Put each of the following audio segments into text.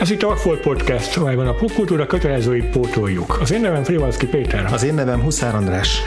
Ez itt a Rockford Podcast, amelyben a popkultúra kötelezőit pótoljuk. Az én nevem Frivalszki Péter. Az én nevem Huszár András.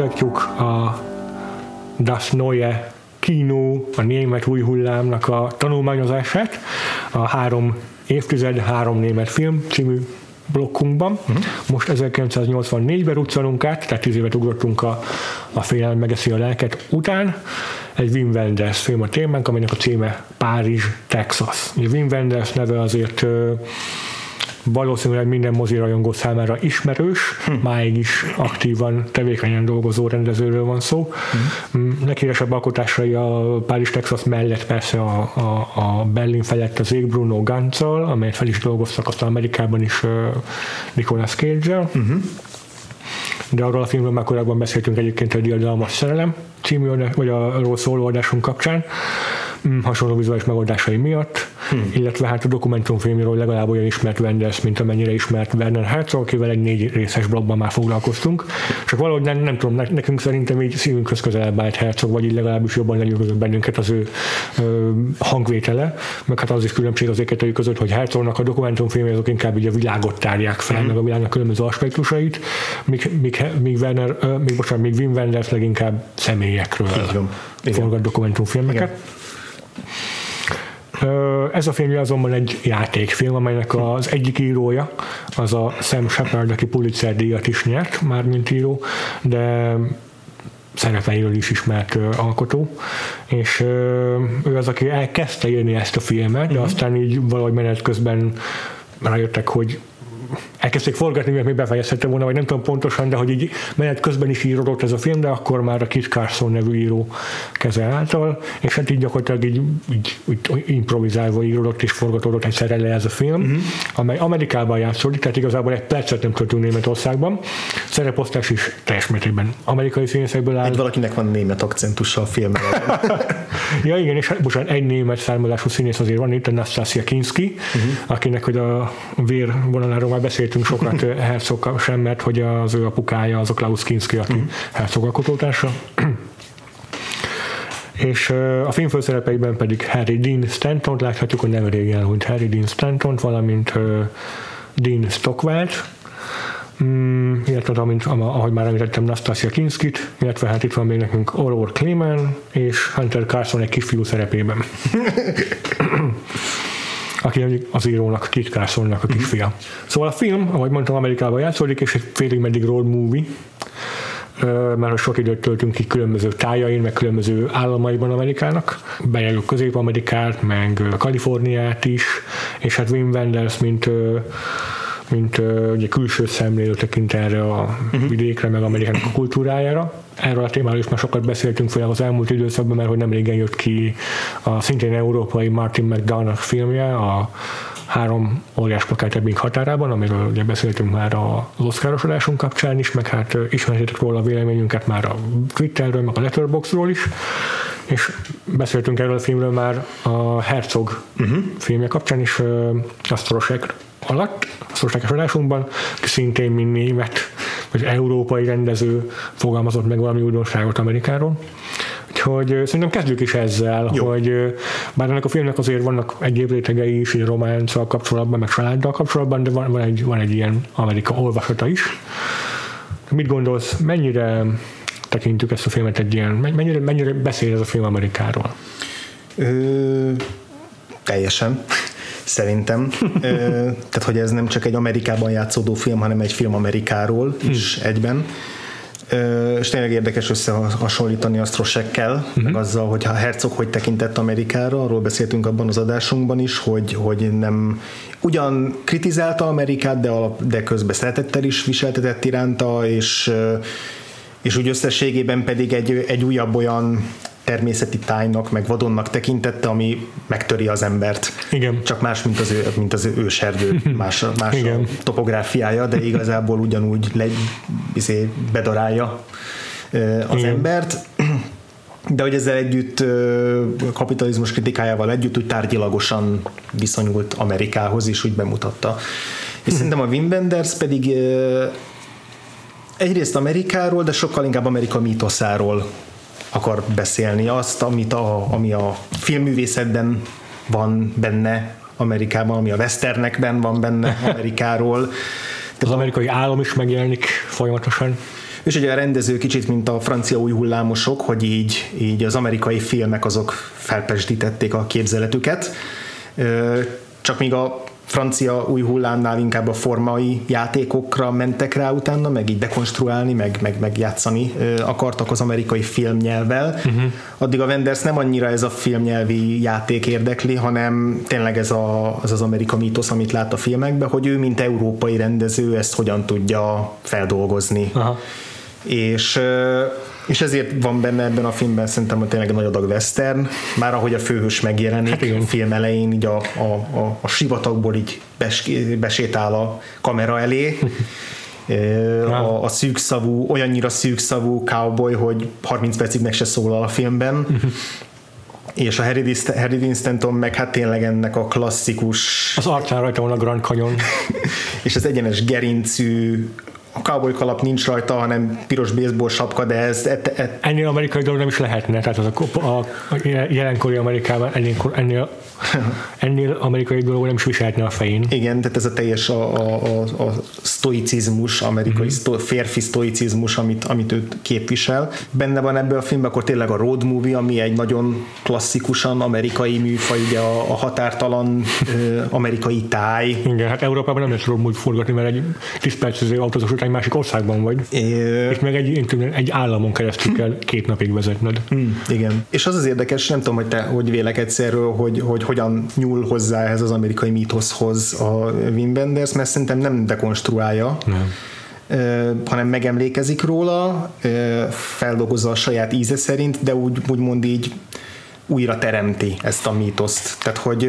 Folytatjuk a Das Neue Kino, a német új hullámnak a tanulmányozását, a három évtized, három német film című blokkunkban. Uh-huh. Most 1984-ben ruccanunk át, tehát 10 évet ugrottunk a, a félelem megeszi a lelket után. Egy Wim Wenders film a témánk, aminek a címe Párizs, Texas. Wim Wenders neve azért valószínűleg minden mozirajongó számára ismerős, hm. máig is aktívan, tevékenyen dolgozó rendezőről van szó. Hm. Leghíresebb alkotásai a Párizs, Texas mellett persze a, a, a Berlin felett az ég Bruno Gantzal, amelyet fel is dolgoztak aztán Amerikában is uh, Nicolas Cage-el. Uh-huh. De arról a filmről már korábban beszéltünk egyébként a Diadalmas Szerelem című, vagy a szóló adásunk kapcsán hasonló vizuális megoldásai miatt, hmm. illetve hát a dokumentumfilmről legalább olyan ismert Wenders, mint amennyire ismert Werner Herzog, akivel egy négy részes blogban már foglalkoztunk. Csak valahogy nem, nem tudom, nekünk szerintem így szívünkhöz közelebb állt Herzog, vagy így legalábbis jobban lenyűgözött bennünket az ő ö, hangvétele, meg hát az is különbség az éketei között, hogy Herzognak a dokumentumfilmje azok inkább így a világot tárják fel, hmm. meg a világnak különböző aspektusait, míg, míg, míg, Werner, míg, bocsánat, míg Wim Wenders leginkább személyekről forgat dokumentumfilmeket. Igen. Ez a film azonban egy játékfilm, amelynek az egyik írója az a Sam Shepard, aki Pulitzer díjat is nyert, már mint író, de szerepeiről is ismert alkotó, és ő az, aki elkezdte írni ezt a filmet, de uh-huh. aztán így valahogy menet közben rájöttek, hogy elkezdték forgatni, mert még befejezhette volna, vagy nem tudom pontosan, de hogy így menet közben is íródott ez a film, de akkor már a Kit Carson nevű író keze által, és hát így gyakorlatilag így, így, így improvizálva íródott és forgatódott egyszerre le ez a film, uh-huh. amely Amerikában játszódik, tehát igazából egy percet nem töltünk Németországban. Szereposztás is teljes mértékben amerikai színészekből áll. Egy valakinek van német akcentusa a filmben. ja igen, és bocsánat, egy német származású színész azért van itt, a Nastasia Kinski, uh-huh. akinek hogy a vérvonaláról már beszéltünk sokat Herzog sem, mert hogy az ő apukája az a Klaus Kinski, aki uh-huh. Herzog alkotótársa. és a film főszerepeiben pedig Harry Dean stanton láthatjuk, hogy nem régen elhunyt Harry Dean stanton valamint Dean Stockwell-t, Mm, illetve amint, ahogy már említettem, Nastasia Kinskit, illetve hát itt van még nekünk Aurora Clayman és Hunter Carson egy kisfiú szerepében. aki az írónak, Kit Carsonnak a kisfia. Mm-hmm. Szóval a film, ahogy mondtam, Amerikában játszódik, és egy félig meddig road movie, mert sok időt töltünk ki különböző tájain, meg különböző államaiban Amerikának. Bejelöljük Közép-Amerikát, meg Kaliforniát is, és hát Wim Wenders, mint mint uh, ugye külső szemlélő tekint erre a uh-huh. vidékre, meg Amerikának a kultúrájára. Erről a témáról is már sokat beszéltünk főleg az elmúlt időszakban, mert hogy nem régen jött ki a szintén európai Martin McDonough filmje, a három óriás plakát ebbing határában, amiről ugye beszéltünk már az Oscaros adásunk kapcsán is, meg hát ismertétek róla a véleményünket már a Twitterről, meg a Letterboxdról is, és beszéltünk erről a filmről már a Herzog uh-huh. filmje kapcsán is, a Sztorosek alatt, a Sztorosek adásunkban, szintén mint német, vagy európai rendező fogalmazott meg valami újdonságot Amerikáról. Úgyhogy szerintem kezdjük is ezzel, Jó. hogy bár ennek a filmnek azért vannak egyéb rétegei is, egy románccal kapcsolatban, meg családdal kapcsolatban, de van, van, egy, van egy ilyen Amerika olvasata is. Mit gondolsz, mennyire tekintjük ezt a filmet egy ilyen, mennyire, mennyire beszél ez a film Amerikáról? Ö, teljesen szerintem. Tehát, hogy ez nem csak egy Amerikában játszódó film, hanem egy film Amerikáról is hmm. egyben és tényleg érdekes összehasonlítani a Strosekkel, uh-huh. meg azzal, hogy a Herzog hogy tekintett Amerikára, arról beszéltünk abban az adásunkban is, hogy, hogy nem ugyan kritizálta Amerikát, de, alap, de közben szeretettel is viseltetett iránta, és, és úgy összességében pedig egy, egy újabb olyan természeti tájnak, meg vadonnak tekintette, ami megtöri az embert. Igen. Csak más, mint az, ő, mint az őserdő, más, más a topográfiája, de igazából ugyanúgy le, izé, bedarálja az Igen. embert. De hogy ezzel együtt kapitalizmus kritikájával együtt úgy tárgyilagosan viszonyult Amerikához is, úgy bemutatta. És szerintem a Wim Wenders pedig egyrészt Amerikáról, de sokkal inkább Amerika mítoszáról akar beszélni. Azt, amit a, ami a filmművészetben van benne Amerikában, ami a westernekben van benne Amerikáról. Az amerikai állam is megjelenik folyamatosan. És ugye a rendező kicsit, mint a francia új hullámosok, hogy így, így az amerikai filmek azok felpesdítették a képzeletüket. Csak míg a francia új hullámnál inkább a formai játékokra mentek rá utána, meg így dekonstruálni, meg, meg, meg játszani akartak az amerikai filmnyelvvel. Uh-huh. Addig a Wenders nem annyira ez a filmnyelvi játék érdekli, hanem tényleg ez a, az, az Amerika mítosz, amit lát a filmekben, hogy ő, mint európai rendező, ezt hogyan tudja feldolgozni. Aha. És, és ezért van benne ebben a filmben szerintem tényleg egy nagy adag western, már ahogy a főhős megjelenik Hát igen. a film elején, így a, a, a, a sivatagból így bes, besétál a kamera elé, a, a szűkszavú, olyannyira szűkszavú cowboy, hogy 30 percig meg se szólal a filmben, és a Harry, Dist- Harry Dean Stanton meg hát tényleg ennek a klasszikus Az arcán rajta van a Grand Canyon. és az egyenes gerincű a cowboy kalap nincs rajta, hanem piros baseball sapka, de ez, et, et, Ennél amerikai dolog nem is lehetne, tehát az a, a, a jelenkori Amerikában ennél, ennél, ennél amerikai dolog nem is viselhetne a fején. igen, tehát ez a teljes a, a, a, a sztoicizmus, amerikai Mhm. mm-hmm. szto, férfi sztoicizmus, amit, amit ő képvisel. Benne van ebben a filmben akkor tényleg a road movie, ami egy nagyon klasszikusan amerikai műfaj, ugye a, a határtalan ö, amerikai táj, Igen, hát Európában nem lehet róla úgy forgatni, mert egy 10 percező autózós után egy másik országban vagy. Ö, És meg egy, egy államon keresztül kell két napig vezetned. Mm, igen. És az az érdekes, nem tudom, hogy te hogy vélekedsz erről, hogy, hogy hogyan nyúl hozzá ehhez az amerikai mítoszhoz a Wim Wenders, mert szerintem nem dekonstruálja, Nem. hanem megemlékezik róla, feldolgozza a saját íze szerint, de úgy, úgymond így újra teremti ezt a mítoszt. Tehát, hogy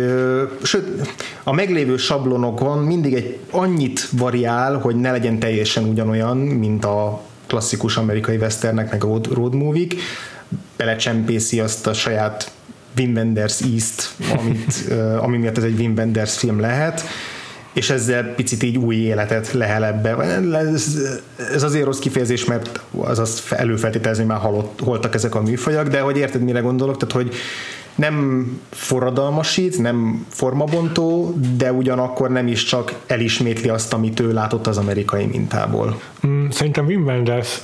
sőt, a meglévő sablonokon mindig egy annyit variál, hogy ne legyen teljesen ugyanolyan, mint a klasszikus amerikai westernek, meg a road, road movie-k, belecsempészi azt a saját Wim Wenders ízt, amit, ami miatt ez egy Wim Wenders film lehet, és ezzel picit így új életet lehel ebbe. Ez, ez azért rossz kifejezés, mert az azt előfeltételezni, már halott, holtak ezek a műfajak, de hogy érted, mire gondolok, tehát hogy nem forradalmasít, nem formabontó, de ugyanakkor nem is csak elismétli azt, amit ő látott az amerikai mintából. Mm, Szerintem Wim Wenders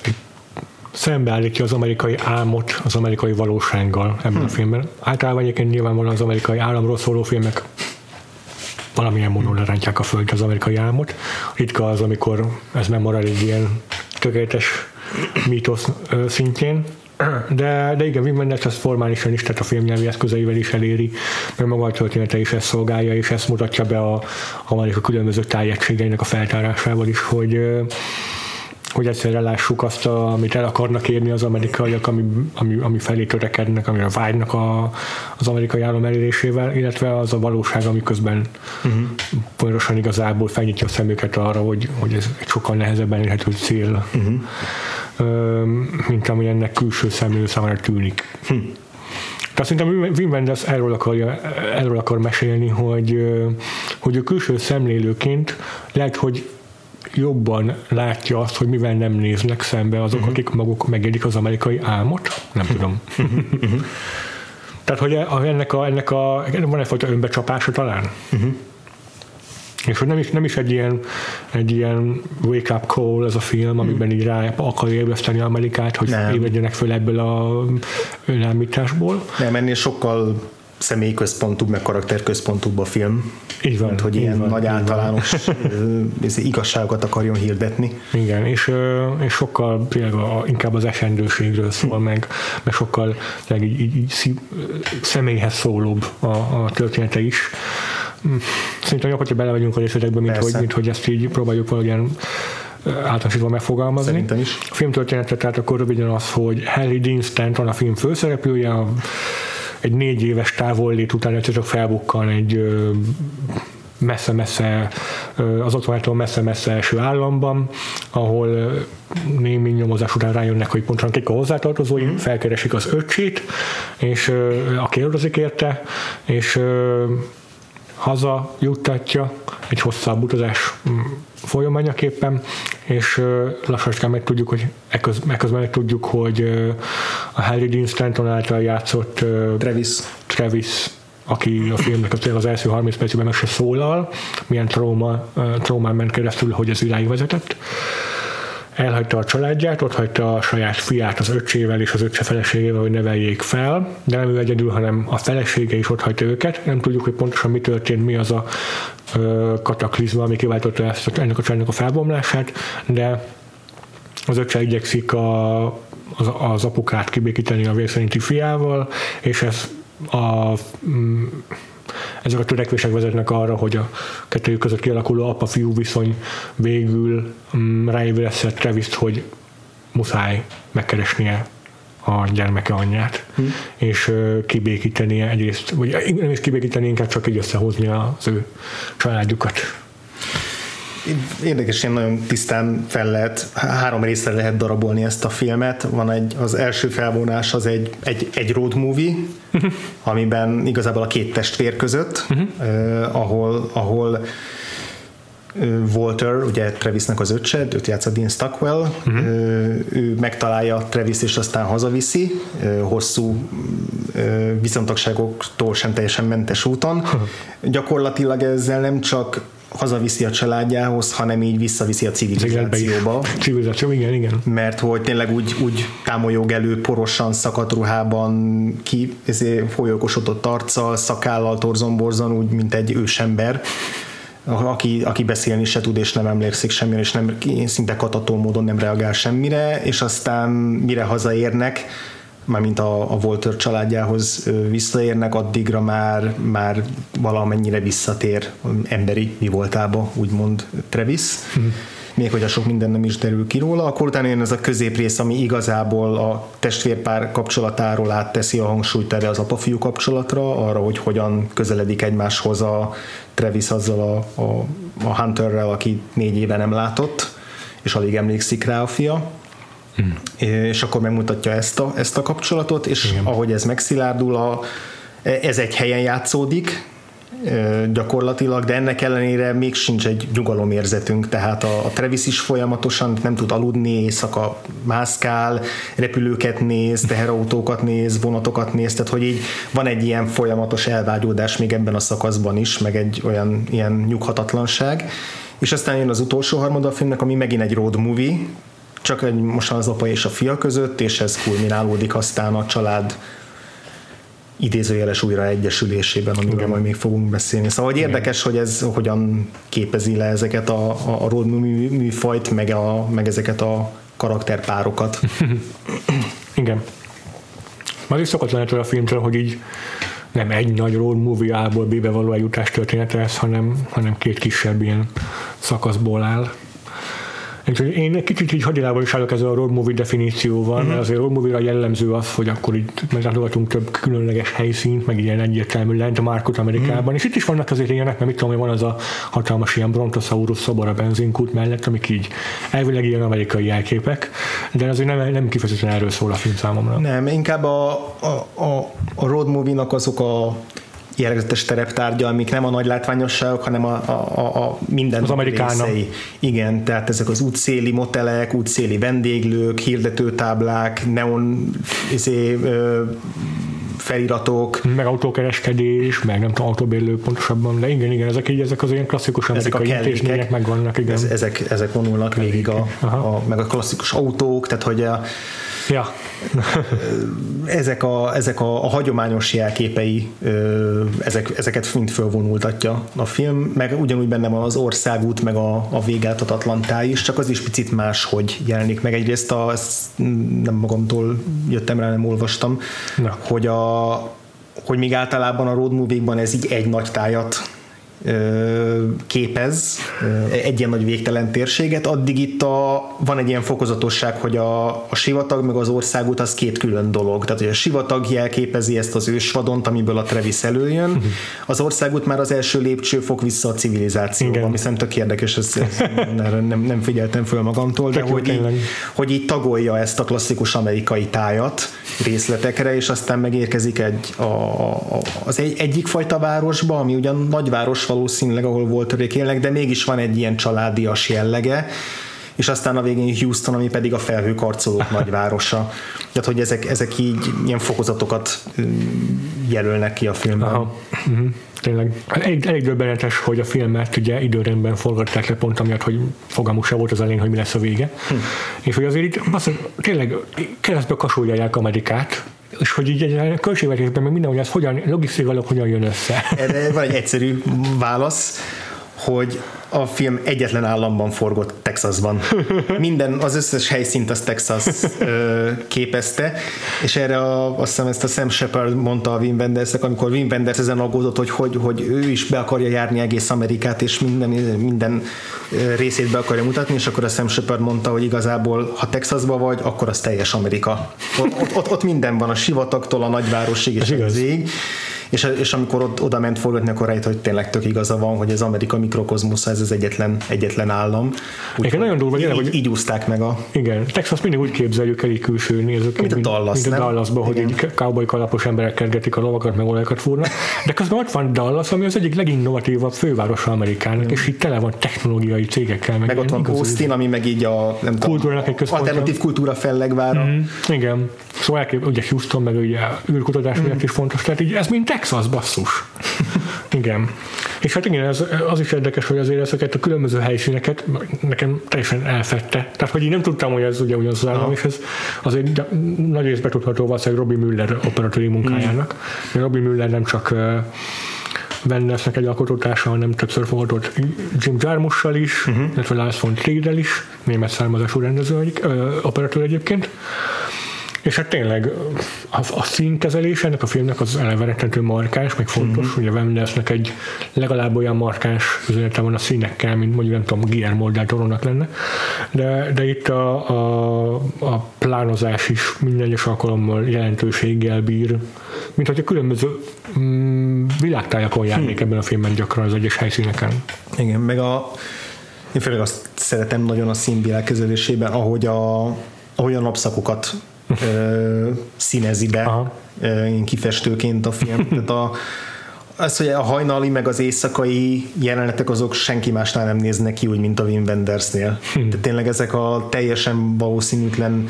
szembeállítja az amerikai álmot az amerikai valósággal ebben a filmben. Általában egyébként nyilvánvalóan az amerikai államról szóló filmek valamilyen módon lerántják a föld az amerikai álmot. Ritka az, amikor ez nem marad egy ilyen tökéletes mítosz szintjén. De, de igen, Wim Wenders ezt formálisan is, tehát a filmnyelvi eszközeivel is eléri, mert maga a története is ezt szolgálja, és ezt mutatja be a Amerika különböző tájegységeinek a feltárásával is, hogy hogy egyszerre lássuk azt, a, amit el akarnak érni az amerikaiak, ami, ami, ami felé törekednek, amire vágynak a, az amerikai állam elérésével, illetve az a valóság, ami közben uh-huh. pontosan igazából felnyitja a szemüket arra, hogy, hogy ez egy sokkal nehezebben érhető cél, uh-huh. ö, mint ami ennek külső szemlélő számára tűnik. Hm. Tehát szerintem Wim Wenders erről, akarja, erről akar mesélni, hogy, hogy a külső szemlélőként lehet, hogy jobban látja azt, hogy mivel nem néznek szembe azok, uh-huh. akik maguk megélik az amerikai álmot? Nem tudom. Uh-huh. Tehát, hogy ennek a, ennek a van egyfajta önbecsapása talán? Uh-huh. És hogy nem is, nem is egy ilyen, egy ilyen wake-up call ez a film, amiben így rá akar ébreszteni Amerikát, hogy Nem. ébredjenek föl ebből a önállításból. Nem, ennél sokkal személyközpontúbb, meg karakterközpontúbb a film. Így van. Mint hogy ilyen van, nagy általános igazságokat akarjon hirdetni. Igen, és, és sokkal tényleg a, inkább az esendőségről szól meg, meg sokkal tényleg így, így, így személyhez szólóbb a, a története is. Hm, Szerintem jobb, hogyha belevegyünk a részletekbe, mint Persze. hogy, mint hogy ezt így próbáljuk valahogyan általánosítva megfogalmazni. Szerintem is. A film története tehát akkor röviden az, hogy Harry Dean Stanton a film főszereplője, a egy négy éves távollét után egyszer csak felbukkan egy messze-messze, az otthonától messze-messze első államban, ahol némi nyomozás után rájönnek, hogy pontosan kik a hozzátartozói, mm. felkeresik az öcsét, és aki kérdezik érte, és haza juttatja egy hosszabb utazás mm, folyamányaképpen, és lassan meg tudjuk, hogy ekközben, ekközben meg tudjuk, hogy a Harry Dean Stanton által játszott Travis, Travis aki a filmnek az első 30 percben meg se szólal, milyen trauma, traumán ment keresztül, hogy ez irány vezetett elhagyta a családját, ott hagyta a saját fiát az öccsével és az öccse feleségével, hogy neveljék fel, de nem ő egyedül, hanem a felesége is ott hagyta őket. Nem tudjuk, hogy pontosan mi történt, mi az a ö, kataklizma, ami kiváltotta ezt, ennek a családnak a felbomlását, de az öccse igyekszik a, az, az apukát kibékíteni a vérszerinti fiával, és ez a mm, ezek a törekvések vezetnek arra, hogy a kettőjük között kialakuló apa-fiú viszony végül um, ráébresztett travis hogy muszáj megkeresnie a gyermeke anyját, hmm. és uh, kibékítenie egyrészt, vagy nem is kibékíteni, inkább csak így összehozni az ő családjukat. Érdekes, én nagyon tisztán fel lehet, három részre lehet darabolni ezt a filmet. Van egy, az első felvonás az egy, egy, egy road movie, uh-huh. amiben igazából a két testvér között, uh-huh. eh, ahol, ahol Walter, ugye Travisnek az öccse, őt játsza Dean Stockwell, uh-huh. ő megtalálja Travis és aztán hazaviszi, hosszú viszontagságoktól sem teljesen mentes úton. Uh-huh. Gyakorlatilag ezzel nem csak hazaviszi a családjához, hanem így visszaviszi a civilizációba. Civilizáció, igen, igen. Mert hogy tényleg úgy, úgy támolyog elő porosan, szakadt ruhában, ki, folyókosodott arccal, szakállal, torzomborzan, úgy, mint egy ősember aki, aki beszélni se tud, és nem emlékszik semmire, és nem, szinte katató módon nem reagál semmire, és aztán mire hazaérnek, mármint a, a Walter családjához visszaérnek, addigra már, már valamennyire visszatér emberi mi voltába, úgymond Travis. Mm még hogy a sok minden nem is derül ki róla, akkor utána jön ez a középrész, ami igazából a testvérpár kapcsolatáról átteszi a hangsúlyt erre az apafiú kapcsolatra, arra, hogy hogyan közeledik egymáshoz a Travis azzal a, a, a Hunterrel, aki négy éve nem látott, és alig emlékszik rá a fia. Mm. És akkor megmutatja ezt a, ezt a kapcsolatot, és Igen. ahogy ez megszilárdul, a, ez egy helyen játszódik, gyakorlatilag, de ennek ellenére még sincs egy nyugalomérzetünk, tehát a, a Travis is folyamatosan nem tud aludni, éjszaka mászkál, repülőket néz, teherautókat néz, vonatokat néz, tehát hogy így van egy ilyen folyamatos elvágyódás még ebben a szakaszban is, meg egy olyan ilyen nyughatatlanság, és aztán jön az utolsó harmad a filmnek, ami megint egy road movie, csak egy most az apa és a fia között, és ez kulminálódik aztán a család idézőjeles újraegyesülésében, amiről Igen. majd még fogunk beszélni. Szóval hogy érdekes, hogy ez hogyan képezi le ezeket a, a road műfajt, meg, a, meg ezeket a karakterpárokat. Igen. Már is szokott lenni a filmtől, hogy így nem egy nagy road movie A-ból B-be való eljutás története ez, hanem, hanem két kisebb ilyen szakaszból áll. Úgyhogy én egy kicsit így hadilában is állok ezzel a road movie definícióval, uh-huh. mert azért road movie-ra jellemző az, hogy akkor így meglátogatunk több különleges helyszínt, meg ilyen egyértelmű landmarkot Amerikában, uh-huh. és itt is vannak azért ilyenek, mert mit tudom, hogy van az a hatalmas ilyen Brontosaurus szobor a benzinkút mellett, amik így elvileg ilyen amerikai jelképek, de azért nem, nem kifejezetten erről szól a film számomra. Nem, inkább a, a, a, a road movie-nak azok a jellegzetes tereptárgya, amik nem a nagy látványosságok, hanem a, a, a minden az részei. Igen, tehát ezek az útszéli motelek, útszéli vendéglők, hirdetőtáblák, neon izé, ö, feliratok. Meg autókereskedés, meg nem tudom, autóbérlő pontosabban, de igen, igen, ezek így, ezek az ilyen klasszikus ezek a intézmények megvannak, igen. Ez, ezek, ezek vonulnak végig a, a, meg a klasszikus autók, tehát hogy a, Ja. ezek a, ezek a, a hagyományos jelképei, ezek, ezeket mind fölvonultatja a film, meg ugyanúgy benne van az országút, meg a, a végáltatatlan táj is, csak az is picit más, hogy jelenik meg. Egyrészt a, nem magamtól jöttem rá, nem olvastam, Na. hogy a hogy még általában a road movie-ban ez így egy nagy tájat képez egy ilyen nagy végtelen térséget, addig itt a, van egy ilyen fokozatosság, hogy a, a sivatag meg az országút az két külön dolog. Tehát, hogy a sivatag jelképezi ezt az ősvadont, amiből a Travis előjön, az országút már az első lépcsőfok vissza a civilizációba, ami szerintem tök érdekes, ezt, ezt nem, nem figyeltem föl magamtól, de hogy így, hogy így tagolja ezt a klasszikus amerikai tájat részletekre, és aztán megérkezik egy, a, a, az egy, egyik fajta városba, ami ugyan nagyváros valószínűleg, ahol volt élnek, de mégis van egy ilyen családias jellege, és aztán a végén Houston, ami pedig a felhőkarcolók nagyvárosa. Tehát, hogy ezek, ezek így ilyen fokozatokat jelölnek ki a filmben. Aha. Uh-huh. Tényleg. Elég, elég döbbenetes, hogy a filmet ugye időrendben forgatták le pont amiatt, hogy fogalmuk se volt az elén, hogy mi lesz a vége. Hm. És hogy azért itt azt, tényleg keresztbe kasulják Amerikát, és hogy így egy költségvetésben meg minden, hogy ez hogyan, logisztikailag hogyan jön össze. Erre van egy egyszerű válasz, hogy a film egyetlen államban forgott Texasban. Minden, az összes helyszínt az Texas ö, képezte, és erre a, azt hiszem ezt a Sam Shepard mondta a Wim wenders amikor Wim Wenders ezen aggódott, hogy, hogy, hogy ő is be akarja járni egész Amerikát, és minden, minden részét be akarja mutatni, és akkor a Sam Shepard mondta, hogy igazából, ha Texasban vagy, akkor az teljes Amerika. Ott, ott, ott minden van, a sivatagtól a nagyvárosig és az ég és, és amikor ott, oda ment forgatni, akkor rájött, hogy tényleg tök igaza van, hogy az Amerika mikrokozmosza ez az egyetlen, egyetlen állam. Úgy, nagyon durva, így, hogy így úszták meg a... Igen, Texas mindig úgy képzeljük el így külső nézők, mint a Dallas, mint a Dallasban, hogy egy cowboy kalapos emberek kergetik a lovakat, meg olajokat fúrnak, de közben ott van Dallas, ami az egyik leginnovatívabb fővárosa Amerikának, és itt tele van technológiai cégekkel. Meg, meg ott van Austin, ami meg így a nem tudom, egy alternatív kultúra fellegvára. Mm, igen, szóval elkép, ugye Houston, meg ugye űrkutatás mm. miatt is fontos, tehát így ez mind Texas, basszus. igen. És hát igen, ez, az is érdekes, hogy azért ezeket a különböző helyszíneket nekem teljesen elfette. Tehát, hogy én nem tudtam, hogy ez ugye ugyanaz az állam, és ez azért nagy részben tudható valószínűleg Robbie Müller operatőri munkájának. Mm. Robbie Müller nem csak Wendersnek egy alkotótársa, hanem többször fogadott Jim Jarmussal is, uh-huh. illetve Lars von Trier is, német származású rendező, operatőr egyébként. És hát tényleg a, a színkezelés ennek a filmnek az eleve rettentő markáns, meg fontos, mm-hmm. ugye Wendersnek egy legalább olyan markáns üzenete van a színekkel, mint mondjuk nem tudom, Guillermo del lenne, de, de itt a, a, a plánozás is minden egyes alkalommal jelentőséggel bír, mint hogy a különböző mm, világtájakon járnék hm. ebben a filmben gyakran az egyes helyszíneken. Igen, meg a én főleg azt szeretem nagyon a színvilág kezelésében, ahogy a, ahogy a napszakokat ö, színezi be Aha. ö, kifestőként a film. Tehát a, az, hogy a hajnali meg az éjszakai jelenetek azok senki másnál nem néznek ki úgy, mint a Wim Wendersnél. Hm. Tehát tényleg ezek a teljesen valószínűtlen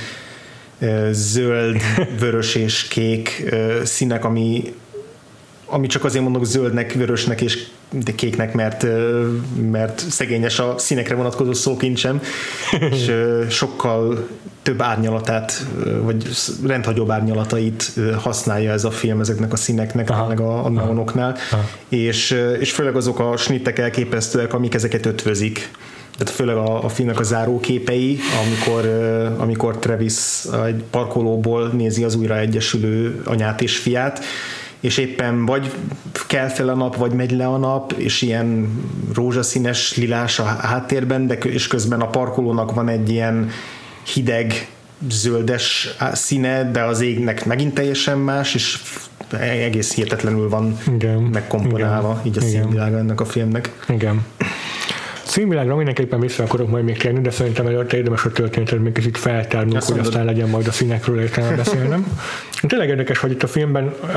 zöld, vörös és kék színek, ami, ami csak azért mondok zöldnek, vörösnek és de kéknek, mert, mert szegényes a színekre vonatkozó szókincsem, és sokkal több árnyalatát, vagy rendhagyóbb árnyalatait használja ez a film ezeknek a színeknek, Aha. meg a, a neonoknál, és, és főleg azok a snittek elképesztőek, amik ezeket ötvözik. Tehát főleg a, a filmnek a záróképei, amikor, amikor Travis egy parkolóból nézi az újra egyesülő anyát és fiát, és éppen vagy kell fel a nap, vagy megy le a nap, és ilyen rózsaszínes lilás a háttérben, de és közben a parkolónak van egy ilyen hideg, zöldes színe, de az égnek megint teljesen más, és egész hihetetlenül van igen, megkomponálva igen, így a színvilága ennek a filmnek. Igen színvilágra mindenképpen vissza akarok majd még térni, de szerintem előtte érdemes a történetet még kicsit feltárnunk, hogy aztán legyen majd a színekről értelme beszélnem. Tényleg érdekes, hogy itt a filmben, uh,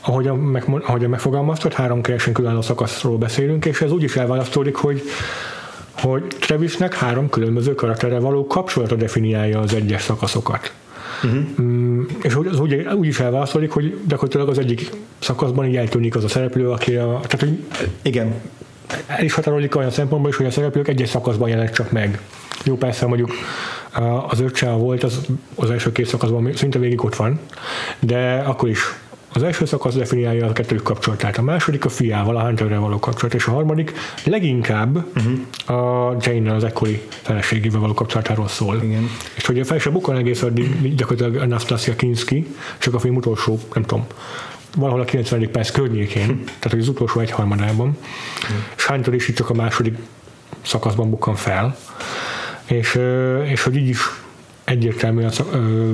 ahogyan, meg, ahogyan megfogalmaztad, három teljesen különálló szakaszról beszélünk, és ez úgy is elválasztódik, hogy hogy Travisnek három különböző karakterre való kapcsolata definiálja az egyes szakaszokat. Uh-huh. És az úgy, úgy is elválaszolik, hogy gyakorlatilag az egyik szakaszban így eltűnik az a szereplő, aki a... Tehát, hogy Igen el is határozik olyan szempontból is, hogy a szereplők egyes szakaszban jelennek csak meg. Jó, persze mondjuk az öccse volt az, az első két szakaszban szinte végig ott van, de akkor is az első szakasz definiálja a kettőjük kapcsolatát, a második a fiával, a Hunterrel való kapcsolat, és a harmadik leginkább uh-huh. a Jane-nel, az ekkori feleségével való kapcsolatáról szól. Igen. És hogy a fel se bukkan egész addig gyakorlatilag Anastasia Kinski, csak a film utolsó, nem tudom, valahol a 90. perc környékén, tehát az utolsó egyharmadában, és hánytól is csak a második szakaszban bukkan fel, és, és hogy így is egyértelműen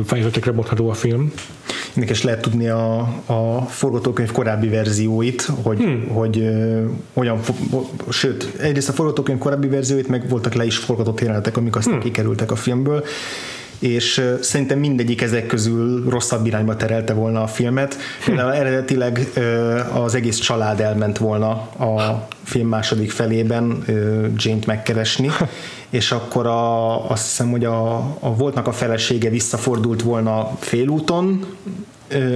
fejezetekre bontható a film. Érdekes lehet tudni a, a forgatókönyv korábbi verzióit, hogy, hmm. hogy uh, olyan, sőt, egyrészt a forgatókönyv korábbi verzióit, meg voltak le is forgatott jelenetek, amik aztán hmm. kikerültek a filmből, és szerintem mindegyik ezek közül rosszabb irányba terelte volna a filmet. Például eredetileg az egész család elment volna a film második felében Jane-t megkeresni, és akkor a, azt hiszem, hogy a, a voltnak a felesége visszafordult volna félúton,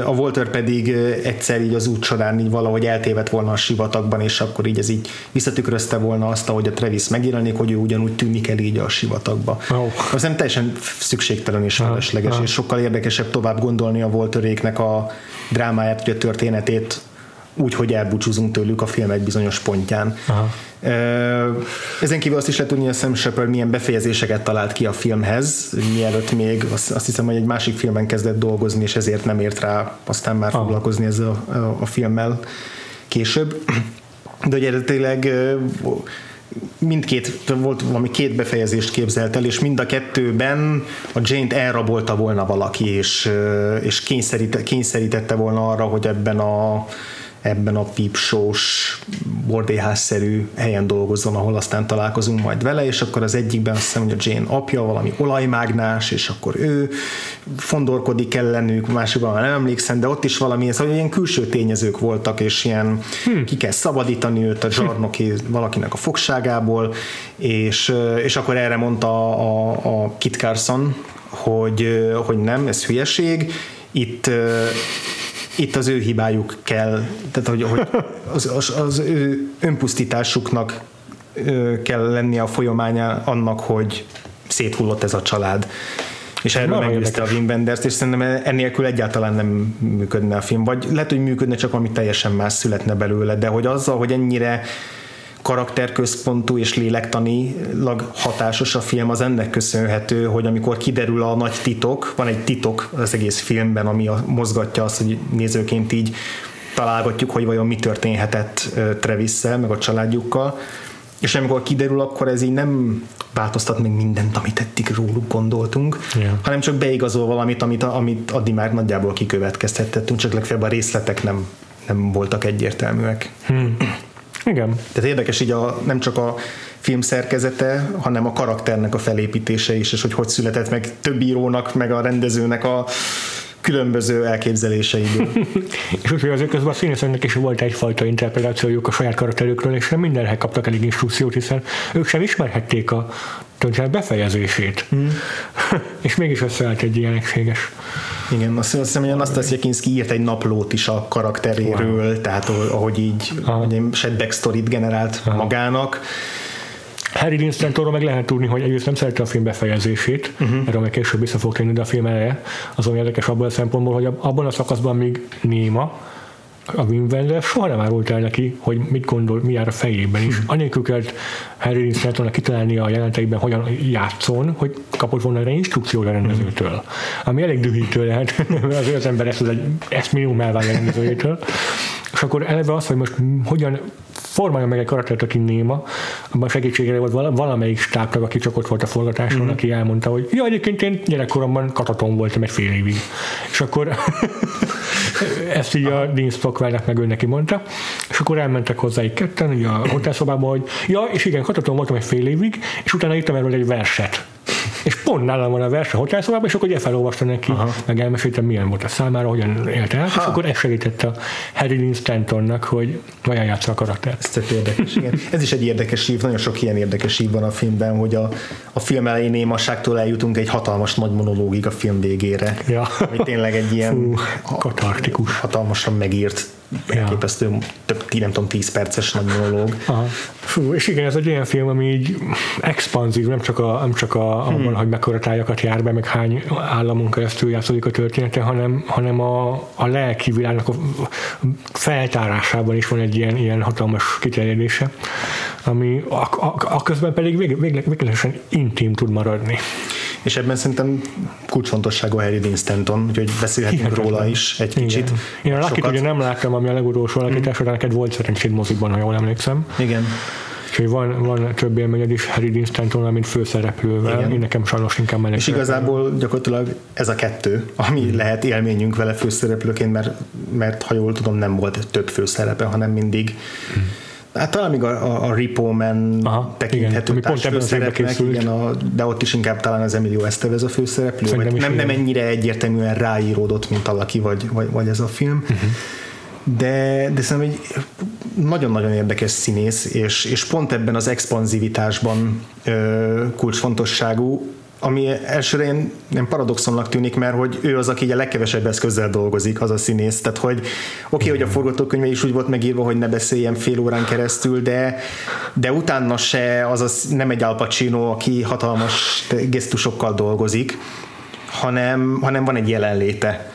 a Walter pedig egyszer így az út során így valahogy eltévedt volna a sivatagban, és akkor így ez így visszatükrözte volna azt, ahogy a Travis megjelenik, hogy ő ugyanúgy tűnik el így a sivatagba. Oh. Az nem teljesen szükségtelen és felesleges, oh. és sokkal érdekesebb tovább gondolni a Walteréknek a drámáját, vagy a történetét úgy, hogy elbúcsúzunk tőlük a film egy bizonyos pontján. Aha. Ezen kívül azt is lehet tudni, hogy a Sam Shepard milyen befejezéseket talált ki a filmhez, mielőtt még azt, hiszem, hogy egy másik filmben kezdett dolgozni, és ezért nem ért rá aztán már ah. foglalkozni ezzel a, a, a filmmel később. De eredetileg mindkét, volt valami két befejezést képzelt el, és mind a kettőben a Jane-t elrabolta volna valaki, és, és kényszerítette volna arra, hogy ebben a ebben a pípsós, bordéházszerű helyen dolgozzon, ahol aztán találkozunk majd vele, és akkor az egyikben azt hiszem, hogy a Jane apja valami olajmágnás, és akkor ő fondorkodik ellenük, másikban már nem emlékszem, de ott is valami, szóval ilyen külső tényezők voltak, és ilyen hmm. ki kell szabadítani őt a zsarnoki valakinek a fogságából, és, és akkor erre mondta a, a, a Kit Carson, hogy, hogy nem, ez hülyeség, itt itt az ő hibájuk kell, tehát hogy, hogy az, az, az ő önpusztításuknak kell lennie a folyamányá annak, hogy széthullott ez a család. És erről meggyőzte a Wim Wenders, és szerintem ennélkül egyáltalán nem működne a film. Vagy lehet, hogy működne, csak ami teljesen más születne belőle, de hogy azzal, hogy ennyire karakterközpontú és lélektanilag hatásos a film, az ennek köszönhető, hogy amikor kiderül a nagy titok, van egy titok az egész filmben, ami a, mozgatja azt, hogy nézőként így találgatjuk, hogy vajon mi történhetett travis meg a családjukkal, és amikor kiderül, akkor ez így nem változtat meg mindent, amit eddig róluk gondoltunk, yeah. hanem csak beigazol valamit, amit, amit addig már nagyjából kikövetkeztettünk, csak legfeljebb a részletek nem, nem voltak egyértelműek. Hmm. Igen. Tehát érdekes így a, nem csak a film szerkezete, hanem a karakternek a felépítése is, és hogy hogy született meg több írónak, meg a rendezőnek a különböző elképzeléseiből. és úgy, hogy azért közben a színészeknek is volt egyfajta interpretációjuk a saját karakterükről, és nem mindenhez kaptak elég instrukciót, hiszen ők sem ismerhették a történet befejezését. Mm. és mégis összeállt egy ilyen egységes. Igen, azt, azt hiszem, hogy Anastasia Kinski írt egy naplót is a karakteréről, wow. tehát ahogy így egy sad backstory generált Aha. magának. Harry Dean Stantonról meg lehet tudni, hogy egyrészt nem szerette a film befejezését, uh-huh. erről meg később vissza fog térni, de a film eleje azon érdekes abban a szempontból, hogy abban a szakaszban még néma, a Wim Wenders soha nem árult el neki, hogy mit gondol, mi jár a fejében is. Hmm. Anélkül kellett Dean Stantonnak kitalálni a jelentekben, hogyan játszon, hogy kapott volna erre instrukciót a rendezőtől. Ami elég dühítő lehet, mert az ember ezt, ezt minimum elvárja a rendezőjétől. És akkor eleve az, hogy most hogyan formálja meg egy karaktert, aki néma, abban segítségére volt valamelyik stábtag, aki csak ott volt a forgatáson, mm. aki elmondta, hogy ja, egyébként én gyerekkoromban kataton voltam egy fél évig. És akkor ezt így a Dean Stockwellnek meg ő neki mondta, és akkor elmentek hozzá egy ketten, ugye a hotelszobába, hogy ja, és igen, kataton voltam egy fél évig, és utána írtam erről egy verset és pont nálam van a vers a hotelszobában, és akkor ugye felolvasta neki, Aha. meg elmeséltem, milyen volt a számára, hogyan élte el, és akkor ez segített a Harry Dean Stantonnak, hogy vajon játsza a karakter. Ez tök érdekes, igen. Ez is egy érdekes ív, nagyon sok ilyen érdekes ív van a filmben, hogy a, a film elején némasságtól eljutunk egy hatalmas nagy monológig a film végére. Ja. Ami tényleg egy ilyen Fú, katartikus. Hatalmasan megírt elképesztő, ja. több, nem tudom, 10 perces nagy monológ. Fú, és igen, ez egy olyan film, ami így expanzív, nem csak, a, nem csak a, hmm. abban, hogy mekkora tájakat jár be, meg hány államon keresztül játszódik a története, hanem, hanem a, a lelki világnak a feltárásában is van egy ilyen, ilyen hatalmas kiterjedése, ami a, a, a közben pedig vég, végletesen intim tud maradni. És ebben szerintem kulcsfontosságú Harry Dean Stanton, úgyhogy beszélhetünk Hihetetlen. róla is egy kicsit. Igen. Én a Lucky-t Sokat. ugye nem láttam, ami a legutolsó alakításra, de neked volt szerencséd mozikban, ha jól emlékszem. Igen. Úgyhogy van, van több élményed is Harry Dean Stantonnal, mint főszereplővel. Igen. Én nekem sajnos inkább meleg És igazából gyakorlatilag ez a kettő, ami lehet élményünk vele főszereplőként, mert, mert ha jól tudom, nem volt több főszerepe, hanem mindig Hát talán még a, a, a Repo Man Aha, igen, tekinthető ami pont ebben az igen, a, de ott is inkább talán az Emilio Estevez a főszereplő, Szerintem vagy nem, nem igen. ennyire egyértelműen ráíródott, mint a Lucky, vagy, vagy, vagy ez a film. Uh-huh. De, de szerintem egy nagyon-nagyon érdekes színész, és, és pont ebben az expanzivitásban ö, kulcsfontosságú, ami elsőre ilyen, ilyen paradoxonnak tűnik, mert hogy ő az, aki a legkevesebb eszközzel dolgozik, az a színész. Tehát, hogy oké, okay, hogy a forgatókönyve is úgy volt megírva, hogy ne beszéljen fél órán keresztül, de, de utána se az, az nem egy Al Pacino, aki hatalmas gesztusokkal dolgozik, hanem, hanem van egy jelenléte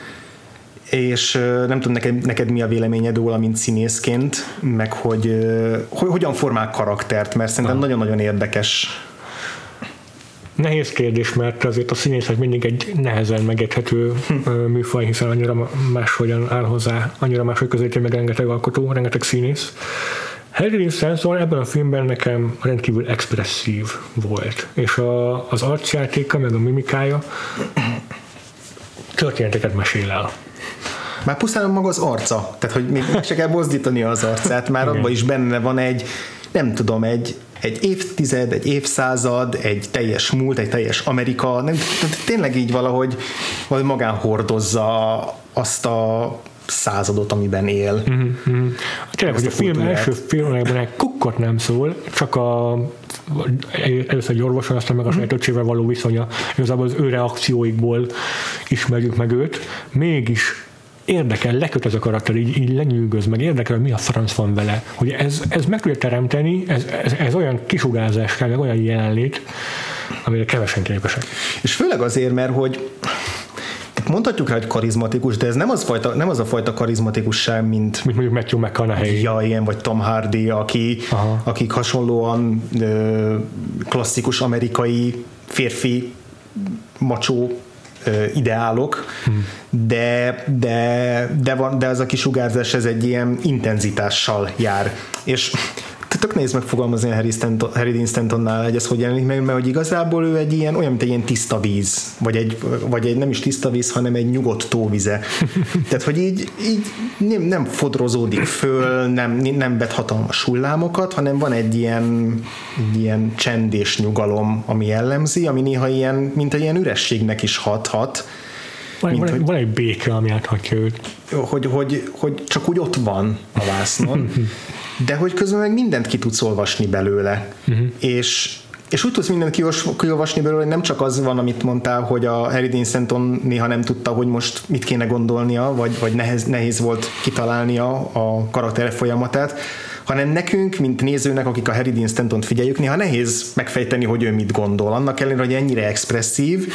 és nem tudom, neked, neked mi a véleményed róla, mint színészként, meg hogy, hogy hogyan formál karaktert, mert szerintem nagyon-nagyon érdekes. Nehéz kérdés, mert azért a színészet mindig egy nehezen megérthető Hm. műfaj, hiszen annyira máshogyan áll hozzá, annyira máshogy közelíti meg rengeteg alkotó, rengeteg színész. Harry Stanton ebben a filmben nekem rendkívül expresszív volt, és a, az arcjátéka, meg a mimikája történeteket mesél el. Már pusztán maga az arca, tehát hogy még se kell mozdítani az arcát, már abban is benne van egy, nem tudom, egy, egy évtized, egy évszázad, egy teljes múlt, egy teljes Amerika, nem, tényleg így valahogy, valahogy magán hordozza azt a századot, amiben él. Mm-hmm. Tényleg, hogy a a film első filmekben egy kukkot nem szól, csak a először egy orvoson, aztán meg a saját öcsével való viszonya. Igazából az ő reakcióikból ismerjük meg őt. Mégis érdekel, leköt ez a karakter, így, így lenyűgöz, meg érdekel, hogy mi a franc van vele. Hogy ez, ez meg tudja teremteni, ez, ez, ez olyan kisugárzás kell, meg olyan jelenlét, amire kevesen képesek. És főleg azért, mert hogy mondhatjuk rá, hogy karizmatikus, de ez nem az, fajta, nem az a fajta karizmatikusság, mint Mint mondjuk Matthew McConaughey. ja, ilyen, vagy Tom Hardy, aki, Aha. akik hasonlóan ö, klasszikus amerikai férfi macsó ideálok, hmm. de, de, de, van, de ez a kisugárzás ez egy ilyen intenzitással jár. És tök nehéz megfogalmazni a Harry, Stanton, Harry Dean Stantonnál, hogy ez hogy jelenik meg, mert hogy igazából ő egy ilyen, olyan, mint egy ilyen tiszta víz, vagy egy, vagy egy nem is tiszta víz, hanem egy nyugodt tóvize. Tehát, hogy így, így nem, nem fodrozódik föl, nem, nem vet hatalmas hullámokat, hanem van egy ilyen, egy ilyen csend és nyugalom, ami jellemzi, ami néha ilyen, mint egy ilyen ürességnek is hathat, Van, mint van, hogy- egy, van egy béke, ami áthatja őt. hogy, hogy, hogy csak úgy ott van a vásznon, de hogy közben meg mindent ki tudsz olvasni belőle. És, és úgy tudsz mindent kiolvas- kiolvasni belőle, hogy nem csak az van, amit mondtál, hogy a Harry Dean Stanton néha nem tudta, hogy most mit kéne gondolnia, vagy, vagy nehéz, nehéz volt kitalálnia a karakter folyamatát, hanem nekünk, mint nézőnek, akik a Harry Dean Stanton figyeljük, néha nehéz megfejteni, hogy ő mit gondol. Annak ellenére, hogy ennyire expresszív,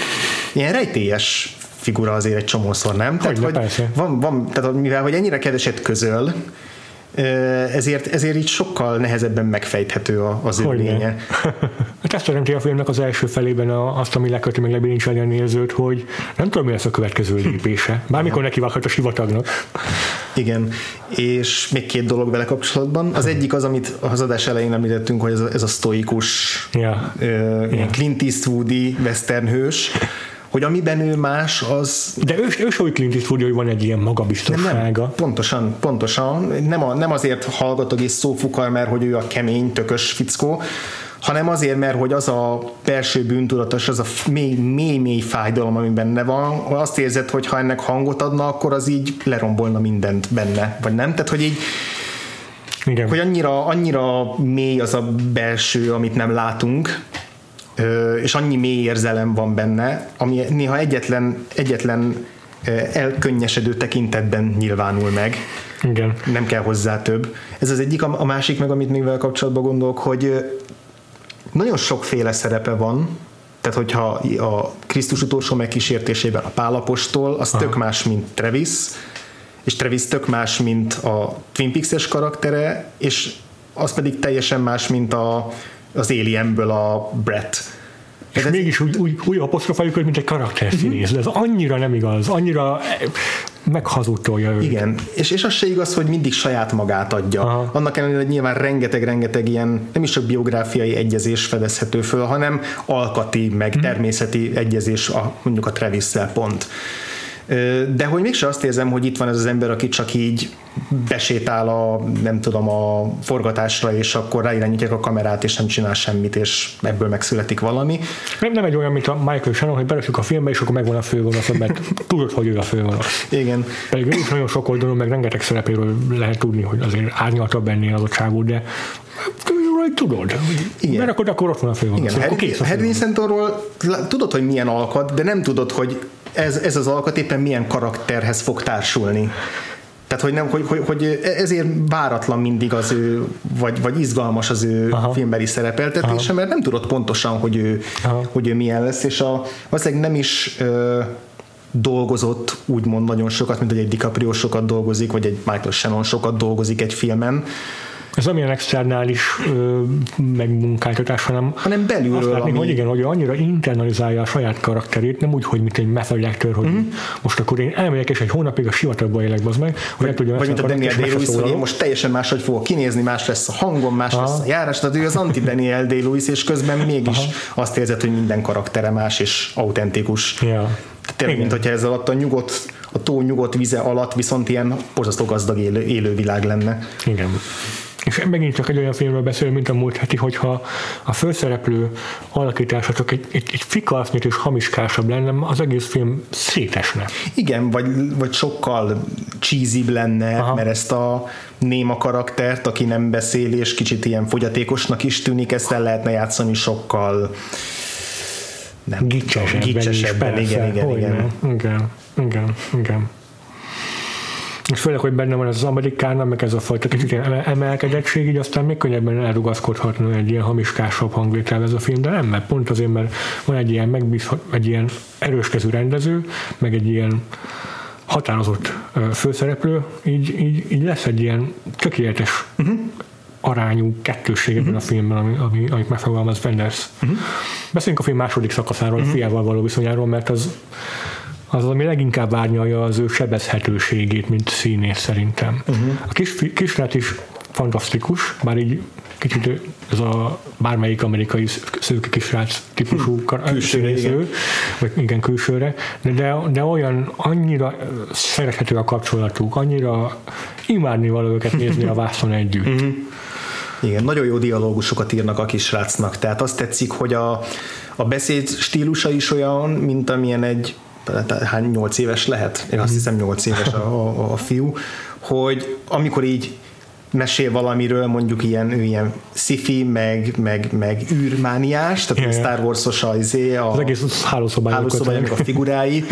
ilyen rejtélyes figura azért egy csomószor, nem? Hogyne, persze. van, van, tehát mivel hogy ennyire keveset közöl, ezért, ezért így sokkal nehezebben megfejthető az lénye. Hát ezt teremti a filmnek az első felében a, azt, ami leköti meg lebilincselni a nézőt, hogy nem tudom, mi lesz a következő lépése. Bármikor nekivághat a sivatagnak. Igen, és még két dolog vele kapcsolatban. Az egyik az, amit az adás elején említettünk, hogy ez a, ez a sztoikus, ilyen Clint Eastwoodi western hős, hogy amiben ő más, az De ő, ő úgy Clint Eastwood, hogy van egy ilyen nem, magabiztossága. nem, pontosan, pontosan. Nem, a, nem azért hallgatog és szófukar, mert hogy ő a kemény, tökös fickó, hanem azért, mert hogy az a belső bűntudatos, az a f- mély, mély, mély fájdalom, ami benne van, azt érzed, hogy ha ennek hangot adna, akkor az így lerombolna mindent benne, vagy nem? Tehát, hogy így Igen. hogy annyira, annyira mély az a belső, amit nem látunk, és annyi mély érzelem van benne, ami néha egyetlen, egyetlen elkönnyesedő tekintetben nyilvánul meg. Igen. Nem kell hozzá több. Ez az egyik, a másik meg, amit még vele kapcsolatban gondolok, hogy nagyon sokféle szerepe van, tehát hogyha a Krisztus utolsó megkísértésében a Pálapostól, az Aha. tök más, mint Travis, és Travis tök más, mint a Twin Peaks-es karaktere, és az pedig teljesen más, mint a, az Alienből a Brett. És ez mégis úgy, úgy, úgy apostrofáljuk őt, mint egy karakterszínész, uh-huh. ez annyira nem igaz, annyira meghazudtolja őt. Igen, és, és az se igaz, hogy mindig saját magát adja. Aha. Annak ellenére, hogy nyilván rengeteg-rengeteg ilyen, nem is csak biográfiai egyezés fedezhető föl, hanem alkati, meg hmm. természeti egyezés a, mondjuk a travis pont. De hogy mégse azt érzem, hogy itt van ez az ember, aki csak így besétál a, nem tudom, a forgatásra, és akkor ráirányítják a kamerát, és nem csinál semmit, és ebből megszületik valami. Nem, nem egy olyan, mint a Michael Shannon, hogy belesük a filmbe, és akkor megvan a főgonosz, mert tudod, hogy ő a főgonosz. Igen. Pedig ő is nagyon sok oldalon, meg rengeteg szerepéről lehet tudni, hogy azért árnyaltabb ennél adottságú, de hogy tudod. Igen. Mert akkor, akkor ott van a főgonosz. Igen, Harry Szentorról tudod, hogy milyen alkat, de nem tudod, hogy ez, ez az alkat éppen milyen karakterhez fog társulni. Tehát, hogy, nem, hogy, hogy, hogy ezért váratlan mindig az ő, vagy, vagy izgalmas az ő Aha. filmbeli szerepeltetése, Aha. mert nem tudod pontosan, hogy ő, hogy ő milyen lesz, és a, valószínűleg nem is ö, dolgozott úgymond nagyon sokat, mint hogy egy DiCaprio sokat dolgozik, vagy egy Michael Shannon sokat dolgozik egy filmen, ez nem ilyen externális ö, megmunkáltatás, hanem, hanem belülről. Azt látni, ami... hogy igen, hogy annyira internalizálja a saját karakterét, nem úgy, hogy mint egy method actor, hogy uh-huh. most akkor én elmegyek és egy hónapig a sivatagba élek, az meg, hogy vagy, tudjam vagy mint a Daniel day hogy én most teljesen máshogy fogok kinézni, más lesz a hangom, más Aha. lesz a járás, tehát ő az anti-Daniel day és közben mégis Aha. azt érzed, hogy minden karaktere más és autentikus. Ja. Tényleg, mint hogyha ez alatt a nyugodt a tó nyugodt vize alatt viszont ilyen borzasztó gazdag élő, élővilág lenne. Igen. És megint csak egy olyan filmről beszél, mint a múlt heti, hogyha a főszereplő alakítása csak egy, egy, egy fikasznyit és hamiskásabb lenne, az egész film szétesne. Igen, vagy, vagy sokkal cheesy lenne, Aha. mert ezt a néma karaktert, aki nem beszél, és kicsit ilyen fogyatékosnak is tűnik, ezt el lehetne játszani sokkal nem gicsesebben, gicsesebben igen, igen, igen, igen, igen, igen és főleg, hogy benne van ez az amerikának, meg ez a fajta kicsit emelkedettség, így aztán még könnyebben elrugaszkodhatna egy ilyen hamiskásabb hangvétel ez a film, de nem, mert pont azért, mert van egy ilyen megbízhat, egy ilyen erőskező rendező, meg egy ilyen határozott főszereplő, így, így, így lesz egy ilyen tökéletes uh-huh arányú kettőség ebben uh-huh. a filmben, ami, ami, amit megfogalmaz Wenders. Uh-huh. Beszéljünk a film második szakaszáról, uh-huh. a fiával való viszonyáról, mert az az, ami leginkább árnyalja az ő sebezhetőségét, mint színész szerintem. Uh-huh. A kis, kisrát is fantasztikus, bár így kicsit ez a bármelyik amerikai szőke kisrác típusú hm. külsőre, igen. vagy igen, külsőre, de, de, de olyan annyira szerethető a kapcsolatuk, annyira imádni való őket nézni a vászon együtt. Uh-huh. Igen, nagyon jó dialógusokat írnak a kisrácnak, tehát azt tetszik, hogy a, a beszéd stílusa is olyan, mint amilyen egy hány nyolc éves lehet, én azt hiszem nyolc éves a, a, a fiú, hogy amikor így mesél valamiről, mondjuk ilyen, ő ilyen sci meg, meg, meg űrmániás, tehát yeah. Star Wars-os a, izé, a az egész hálószobája, meg a figurái,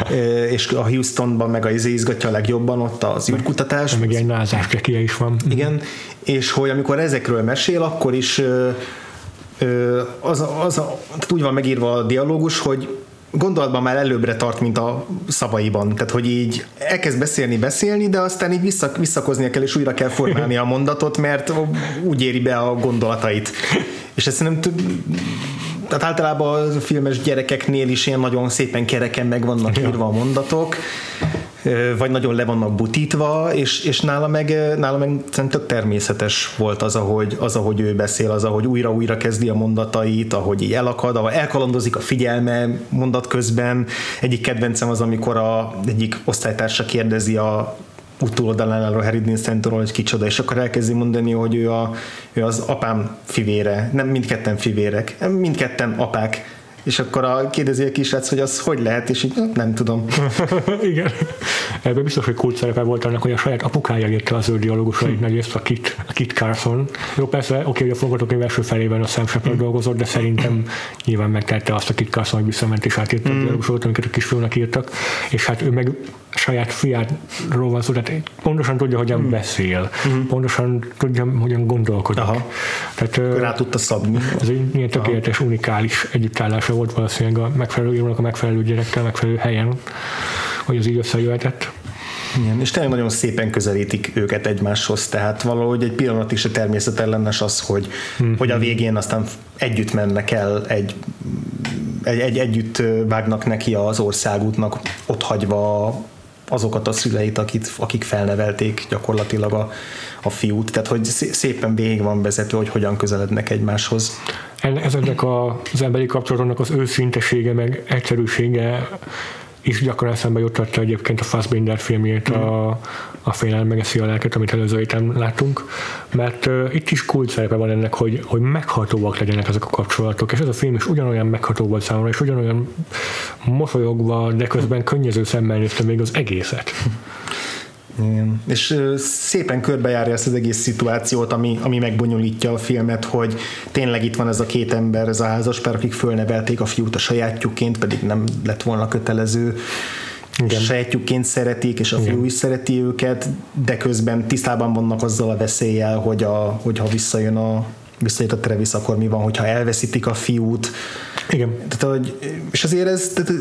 és a Houstonban meg a izé izgatja a legjobban ott az űrkutatás. Meg egy názás is van. Igen, és hogy amikor ezekről mesél, akkor is az, az, tehát úgy van megírva a dialógus, hogy gondolatban már előbbre tart, mint a szavaiban. Tehát, hogy így elkezd beszélni, beszélni, de aztán így vissza, visszakoznia kell, és újra kell formálni a mondatot, mert úgy éri be a gondolatait. És ezt nem tud, tehát általában a filmes gyerekeknél is ilyen nagyon szépen kereken meg vannak írva a mondatok, vagy nagyon le vannak butítva, és, és nála meg, nála meg tök természetes volt az ahogy, az, ahogy ő beszél, az, ahogy újra-újra kezdi a mondatait, ahogy így elakad, ahogy elkalandozik a figyelme mondat közben. Egyik kedvencem az, amikor a, egyik osztálytársa kérdezi a utóoldalán a Harry Dean hogy kicsoda, és akkor elkezdi mondani, hogy ő, a, ő az apám fivére, nem mindketten fivérek, mindketten apák, és akkor a kérdezi a kisrác, hogy az hogy lehet, és így nem tudom. Igen. Ebben biztos, hogy kult szerepe volt annak, hogy a saját apukája írta az ő dialógusait, hm. ezt a Kit, a Kit Carson. Jó, persze, oké, hogy a forgatókönyv első felében a Sam Shepard hm. dolgozott, de szerintem nyilván megtette azt a Kit Carson, hogy visszament és átírta hm. a dialógusokat, amiket a kisfiúnak írtak, és hát ő meg saját fiáról van szó, tehát pontosan tudja, hogyan mm. beszél, mm. pontosan tudja, hogyan gondolkodik. Aha. Tehát, Rá tudta szabni. Ez egy ilyen tökéletes, Aha. unikális együttállása volt valószínűleg a megfelelő írónak a megfelelő gyerekkel, megfelelő helyen, hogy az így összejöhetett. Igen, és tényleg nagyon szépen közelítik őket egymáshoz, tehát valahogy egy pillanat is a természetellenes az, hogy, mm-hmm. hogy a végén aztán együtt mennek el egy egy, egy, együtt vágnak neki az országútnak, ott hagyva azokat a szüleit, akit, akik felnevelték gyakorlatilag a, a fiút. Tehát, hogy szépen végig van vezető, hogy hogyan közelednek egymáshoz. Ezeknek az emberi kapcsolatoknak az őszintesége, meg egyszerűsége is gyakran eszembe juttatta egyébként a Fassbinder filmjét, mm. a, a Félelem megeszi a lelket, amit előző héten láttunk, mert uh, itt is kult szerepe van ennek, hogy, hogy meghatóak legyenek ezek a kapcsolatok, és ez a film is ugyanolyan megható volt számomra, és ugyanolyan mosolyogva, de közben könnyező szemmel néztem még az egészet. Igen. És szépen körbejárja ezt az egész szituációt, ami, ami megbonyolítja a filmet, hogy tényleg itt van ez a két ember, ez a házaspár, akik fölnevelték a fiút a sajátjukként, pedig nem lett volna kötelező. Igen. sajátjukként szeretik, és a fiú is szereti őket, de közben tisztában vannak azzal a veszéllyel, hogy a, hogyha visszajön a, visszajött a Travis, akkor mi van, hogyha elveszítik a fiút. Igen. Tehát, hogy, és azért ez, tehát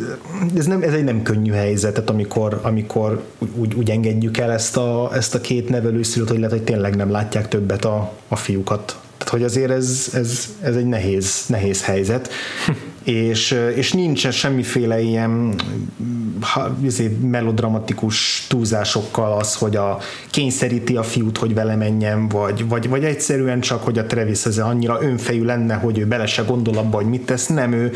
ez, nem, ez egy nem könnyű helyzet, tehát amikor, amikor úgy, úgy engedjük el ezt a, ezt a két nevelőszülőt, hogy lehet, hogy tényleg nem látják többet a, a fiúkat. Tehát, hogy azért ez, ez, ez egy nehéz, nehéz helyzet. és, és nincs semmiféle ilyen izé, melodramatikus túlzásokkal az, hogy a kényszeríti a fiút, hogy vele menjen, vagy, vagy, vagy egyszerűen csak, hogy a Travis ez annyira önfejű lenne, hogy ő bele se gondol abba, hogy mit tesz, nem ő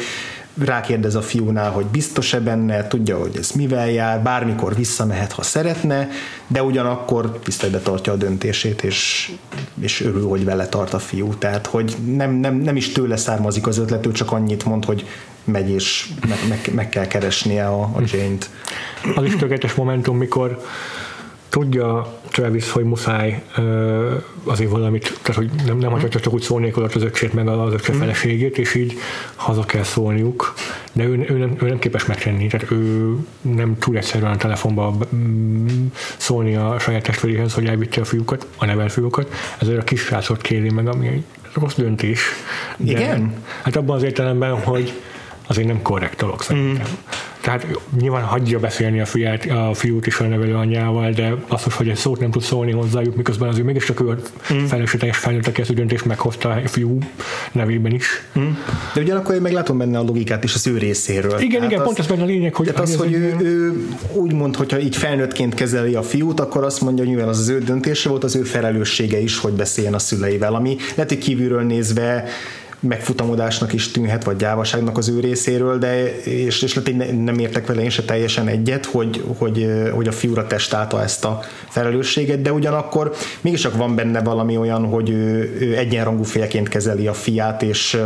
rákérdez a fiúnál, hogy biztos-e benne, tudja, hogy ez mivel jár, bármikor visszamehet, ha szeretne, de ugyanakkor tiszteletbe tartja a döntését, és, és örül, hogy vele tart a fiú. Tehát, hogy nem, nem, nem is tőle származik az ötlet, ő csak annyit mond, hogy megy, és meg, meg, meg kell keresnie a, a Jane-t. Az is tökéletes momentum, mikor tudja Travis, hogy muszáj uh, azért valamit, tehát hogy nem, nem hagyhatja csak úgy szólni az öcsét meg az öccse mm. feleségét, és így haza kell szólniuk, de ő, ő, nem, ő nem képes megtenni, tehát ő nem tud egyszerűen a telefonba mm, szólni a saját testvéréhez, hogy elvitte a fiúkat, a nevel fiúkat, ezért a kis srácot kéri meg, ami egy rossz döntés. De, Igen? Hát abban az értelemben, hogy azért nem korrekt dolog szerintem. Mm. Tehát nyilván hagyja beszélni a, fiát, a fiút is a nevelő anyjával, de az, hogy egy szót nem tud szólni hozzájuk, miközben azért mégiscsak ő a mm. felelősséges felnőtt, aki ezt a döntést meghozta a fiú nevében is. Mm. De ugyanakkor én meglátom benne a logikát is az ő részéről. Igen, hát igen, az, pont ez benne a lényeg, hogy... Tehát az, hogy ő, ő úgy mond, hogyha így felnőttként kezeli a fiút, akkor azt mondja, hogy mivel az az ő döntése volt, az ő felelőssége is, hogy beszéljen a szüleivel, ami lehet, hogy kívülről nézve megfutamodásnak is tűnhet, vagy gyávaságnak az ő részéről, de és, és nem értek vele én se teljesen egyet, hogy, hogy, hogy a fiúra testálta ezt a felelősséget, de ugyanakkor mégis van benne valami olyan, hogy ő, ő egyenrangú félként kezeli a fiát, és,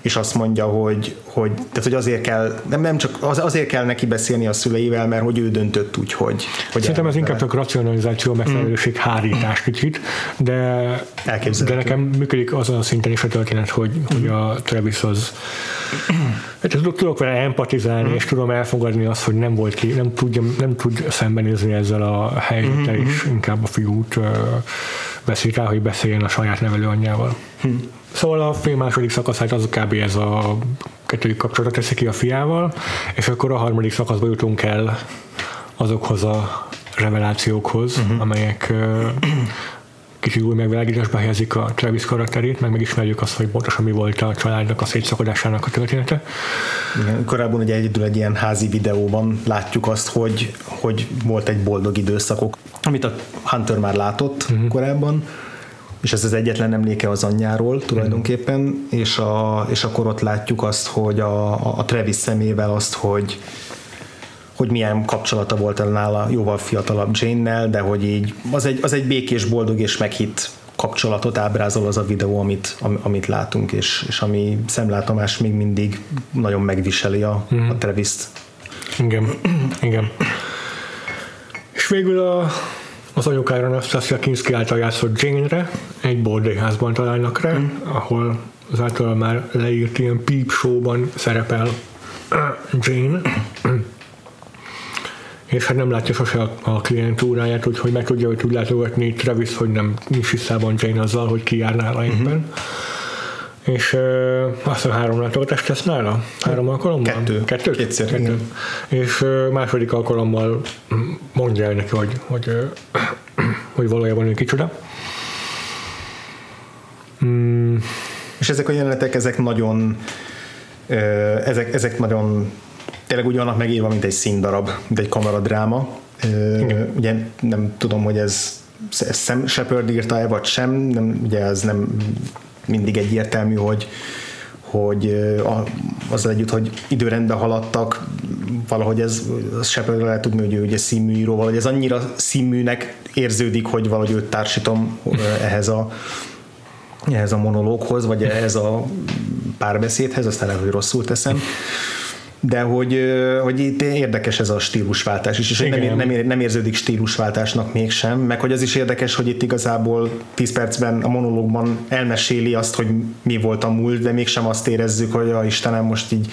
és azt mondja, hogy, hogy, tehát, hogy azért kell, nem, nem csak az, azért kell neki beszélni a szüleivel, mert hogy ő döntött úgy, hogy, hogy Szerintem ez inkább csak racionalizáció, megfelelőség, mm. hárítás kicsit, de, de nekem működik azon a szinten is a történet, hogy, hogy a Travis az hát tudok vele empatizálni, mm. és tudom elfogadni azt, hogy nem volt ki, nem, tudja, nem tud szembenézni ezzel a helyzettel, mm-hmm. és inkább a fiút veszi rá, hogy beszéljen a saját nevelőanyjával. Mm. Szóval a film második szakaszát az kb. ez a kettődik kapcsolatot teszi ki a fiával, és akkor a harmadik szakaszba jutunk el azokhoz a revelációkhoz, uh-huh. amelyek kicsit új megvilágításba helyezik a Travis karakterét, meg megismerjük azt, hogy pontosan mi volt a családnak a szétszakadásának a története. Igen, korábban ugye egyedül egy ilyen házi videóban látjuk azt, hogy, hogy volt egy boldog időszakok, amit a Hunter már látott uh-huh. korábban, és ez az egyetlen emléke az anyjáról tulajdonképpen, mm. és, a, és akkor ott látjuk azt, hogy a, a Travis szemével azt, hogy hogy milyen kapcsolata volt nála jóval fiatalabb Jane-nel, de hogy így az egy, az egy békés, boldog és meghitt kapcsolatot ábrázol az a videó, amit, amit látunk, és, és ami szemlátomás még mindig nagyon megviseli a, mm. a Travis-t. Igen, igen. És végül a az anyukára Anastasia Kinski által játszott Jane-re egy bordélyházban találnak rá, mm. ahol az által már leírt ilyen peep show-ban szerepel Jane, és hát nem látja sose a, a klientúráját, úgyhogy meg tudja, hogy tud látogatni Travis, hogy nem nincs tisztában Jane azzal, hogy ki jár nála éppen. Mm-hmm és uh, azt a három látogatást tesz nála? Három alkalommal? Kettő. Kettő? Kétszer, Kettő. Igen. És uh, második alkalommal mondja el neki, hogy, hogy, uh, hogy valójában ő kicsoda. Mm. És ezek a jelenetek, ezek nagyon Ezek, ezek nagyon tényleg úgy vannak megírva, mint egy színdarab, mint egy kamaradráma. Igen. Ugye nem tudom, hogy ez, ez Sam Shepard írta-e, vagy sem, nem, ugye ez nem mindig egyértelmű, hogy hogy a, azzal együtt, hogy időrendben haladtak, valahogy ez Shepard lehet tudni, hogy ő ugye színműíró, valahogy ez annyira színműnek érződik, hogy valahogy őt társítom ehhez a, ehhez a monológhoz, vagy ehhez a párbeszédhez, aztán lehet, hogy rosszul teszem de hogy, hogy itt érdekes ez a stílusváltás is, és nem, nem, nem érződik stílusváltásnak mégsem, meg hogy az is érdekes, hogy itt igazából 10 percben a monológban elmeséli azt, hogy mi volt a múlt, de mégsem azt érezzük, hogy a Istenem most így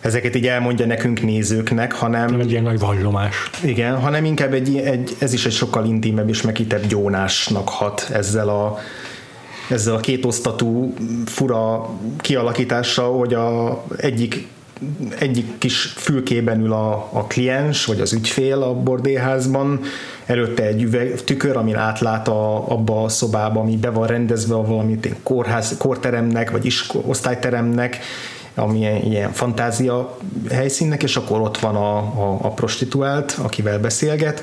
ezeket így elmondja nekünk nézőknek, hanem... Nem egy ilyen nagy vallomás. Igen, hanem inkább egy, egy, ez is egy sokkal intimebb és megítebb gyónásnak hat ezzel a, ezzel a kétosztatú fura kialakítással, hogy a egyik egyik kis fülkében ül a, a kliens, vagy az ügyfél a bordéházban, előtte egy üveg, tükör, amin átlát a, abba a szobába, ami be van rendezve a valamit kórház, kórteremnek, vagy isko, osztályteremnek, ami ilyen, ilyen fantázia helyszínnek, és akkor ott van a, a, a prostituált, akivel beszélget,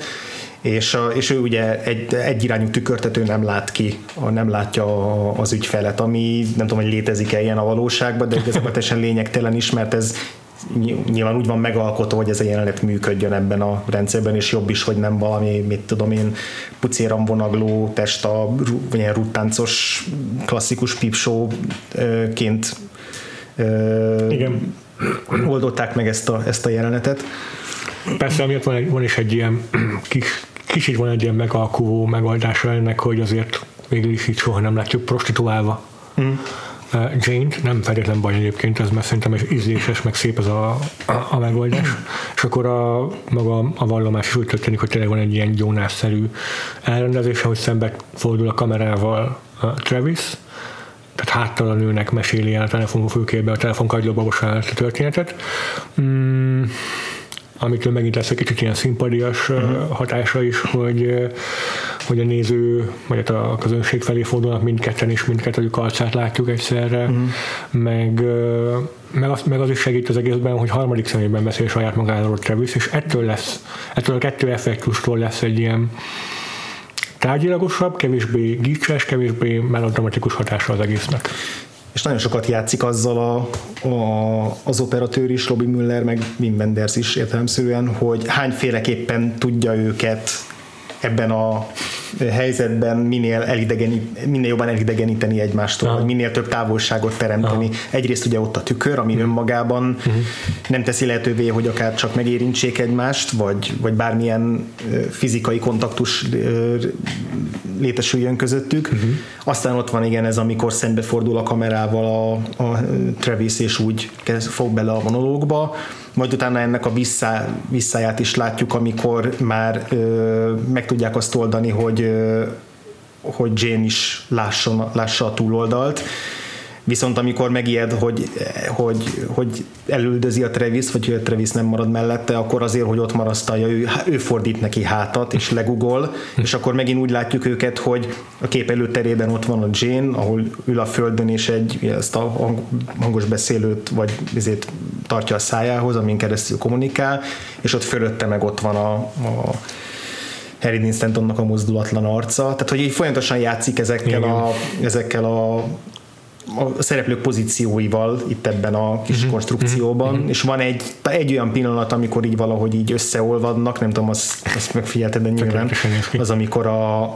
és, és ő ugye egy, egy irányú tükörtető nem lát ki, nem látja az ügyfelet, ami nem tudom, hogy létezik-e ilyen a valóságban, de igazából teljesen lényegtelen is, mert ez nyilván úgy van megalkotva, hogy ez a jelenet működjön ebben a rendszerben, és jobb is, hogy nem valami, mit tudom én, pucéran vonagló testa, vagy ilyen ruttáncos klasszikus pipsóként Igen. oldották meg ezt a, ezt a jelenetet. Persze, amiatt van, van is egy ilyen kis kicsit van egy ilyen megalkuvó megoldása ennek, hogy azért végül is így soha nem látjuk prostituálva. Mm. jane nem feltétlen baj egyébként, ez mert szerintem is ízléses, meg szép ez a, a, a megoldás. És akkor a, maga a vallomás is úgy történik, hogy tényleg van egy ilyen gyónásszerű elrendezés, hogy szembe fordul a kamerával a Travis, tehát háttal a nőnek meséli el a telefonfülkébe, a telefonkagylóba a történetet. Mm, amitől megint lesz egy kicsit ilyen szimpadias uh-huh. hatása is, hogy, hogy a néző, vagy hát a közönség felé fordulnak mindketten, és mindkettőjük arcát látjuk egyszerre, uh-huh. meg, meg, az, meg az is segít az egészben, hogy harmadik személyben beszél saját magáról Travis, és ettől lesz, ettől a kettő effektustól lesz egy ilyen tárgyilagosabb, kevésbé gicses, kevésbé melodramatikus hatása az egésznek és nagyon sokat játszik azzal a, a, az operatőr is, Robbie Müller, meg Wim Wenders is értelemszerűen, hogy hányféleképpen tudja őket ebben a helyzetben minél, elidegenít, minél jobban elidegeníteni egymástól, vagy minél több távolságot teremteni. Aha. Egyrészt ugye ott a tükör, ami uh-huh. önmagában uh-huh. nem teszi lehetővé, hogy akár csak megérintsék egymást, vagy, vagy bármilyen fizikai kontaktus létesüljön közöttük. Uh-huh. Aztán ott van igen ez, amikor szembefordul a kamerával a, a Travis, és úgy kezd, fog bele a monológba, majd utána ennek a vissza, visszáját is látjuk, amikor már ö, meg tudják azt oldani, hogy, ö, hogy Jane is lásson, lássa a túloldalt, viszont amikor megijed, hogy, hogy, hogy elüldözi a Travis, vagy hogy a Travis nem marad mellette, akkor azért, hogy ott marasztalja, ő, ő fordít neki hátat, és legugol, és akkor megint úgy látjuk őket, hogy a kép előterében ott van a Jane, ahol ül a földön, és egy ezt a hangos beszélőt, vagy ezért tartja a szájához, amin keresztül kommunikál, és ott fölötte meg ott van a, a Harry Dean Stantonnak a mozdulatlan arca, tehát hogy így folyamatosan játszik ezekkel a, ezekkel a a szereplők pozícióival itt ebben a kis uh-huh. konstrukcióban, uh-huh. és van egy, egy olyan pillanat, amikor így valahogy így összeolvadnak, nem tudom, azt, azt megfigyelted, de nyilván az, amikor a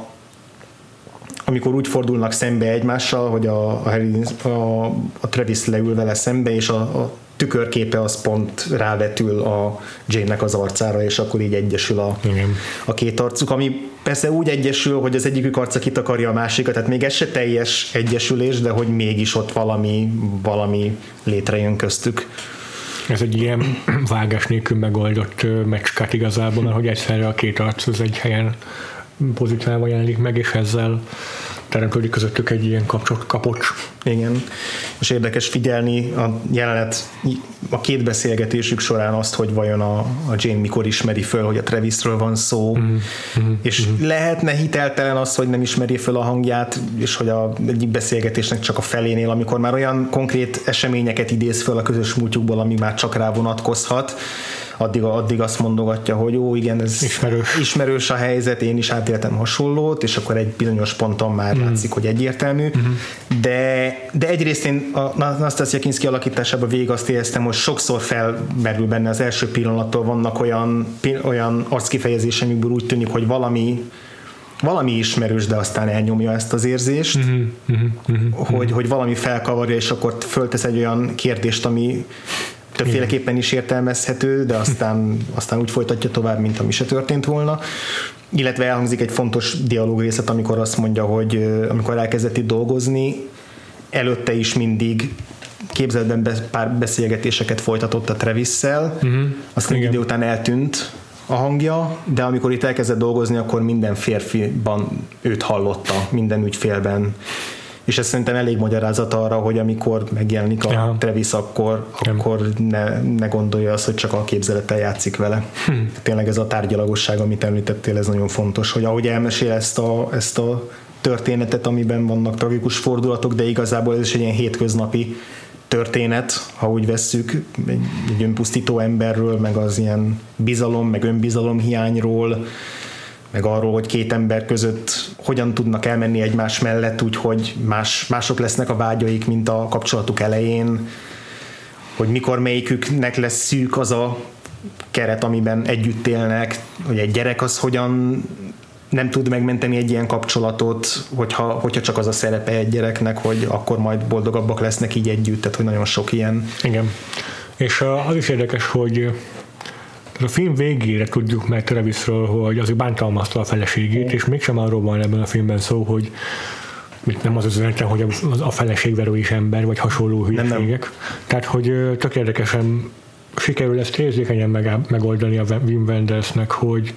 amikor úgy fordulnak szembe egymással, hogy a, a, Harry, a, a Travis leül vele szembe, és a, a tükörképe az pont rávetül a Jane-nek az arcára, és akkor így egyesül a, Igen. a két arcuk, ami persze úgy egyesül, hogy az egyikük arca kitakarja a másikat, tehát még ez se teljes egyesülés, de hogy mégis ott valami, valami létrejön köztük. Ez egy ilyen vágás nélkül megoldott meccskát igazából, mert hogy egyszerre a két arc az egy helyen pozitívában jelenik meg, és ezzel teremtődik közöttük egy ilyen kapcsot, kapocs. Igen, és érdekes figyelni a jelenet, a két beszélgetésük során azt, hogy vajon a, a Jane mikor ismeri föl, hogy a Travisről van szó, mm-hmm. és mm-hmm. lehetne hiteltelen az, hogy nem ismeri föl a hangját, és hogy a egyik beszélgetésnek csak a felénél, amikor már olyan konkrét eseményeket idéz föl a közös múltjukból, ami már csak rá vonatkozhat, addig, addig azt mondogatja, hogy ó, igen, ez ismerős. ismerős a helyzet, én is átéltem hasonlót, és akkor egy bizonyos ponton már mm. látszik, hogy egyértelmű, mm-hmm. de, de egyrészt én a Nastasia Kinski alakításában végig azt éreztem, hogy sokszor felmerül benne az első pillanattól vannak olyan, olyan arckifejezés, amikből úgy tűnik, hogy valami valami ismerős, de aztán elnyomja ezt az érzést, uh-huh, uh-huh, uh-huh, hogy, hogy valami felkavarja, és akkor föltesz egy olyan kérdést, ami többféleképpen is értelmezhető, de aztán, aztán úgy folytatja tovább, mint ami se történt volna. Illetve elhangzik egy fontos dialóg részlet, amikor azt mondja, hogy amikor elkezdett itt dolgozni, előtte is mindig képzeletben be, pár beszélgetéseket folytatott a Travis-szel, uh-huh. aztán egy idő után eltűnt a hangja, de amikor itt elkezdett dolgozni, akkor minden férfiban őt hallotta, minden ügyfélben és ez szerintem elég magyarázat arra, hogy amikor megjelenik a ja. Travis, akkor, akkor ne, ne gondolja azt, hogy csak a képzelettel játszik vele. Hm. Tényleg ez a tárgyalagosság, amit említettél, ez nagyon fontos, hogy ahogy elmesél ezt a, ezt a történetet, amiben vannak tragikus fordulatok, de igazából ez is egy ilyen hétköznapi történet, ha úgy vesszük, egy, egy önpusztító emberről, meg az ilyen bizalom, meg önbizalom hiányról, meg arról, hogy két ember között hogyan tudnak elmenni egymás mellett, úgyhogy más, mások lesznek a vágyaik, mint a kapcsolatuk elején, hogy mikor melyiküknek lesz szűk az a keret, amiben együtt élnek, hogy egy gyerek az hogyan nem tud megmenteni egy ilyen kapcsolatot, hogyha, hogyha csak az a szerepe egy gyereknek, hogy akkor majd boldogabbak lesznek így együtt, tehát hogy nagyon sok ilyen. Igen. És az is érdekes, hogy a film végére tudjuk meg Travisről, hogy azért bántalmazta a feleségét, és mégsem arról van ebben a filmben szó, hogy mit nem az az üzenetem, hogy a feleségverő is ember, vagy hasonló hülyeségek. Tehát, hogy tök érdekesen sikerül ezt érzékenyen meg, megoldani a Wim Wendersnek, hogy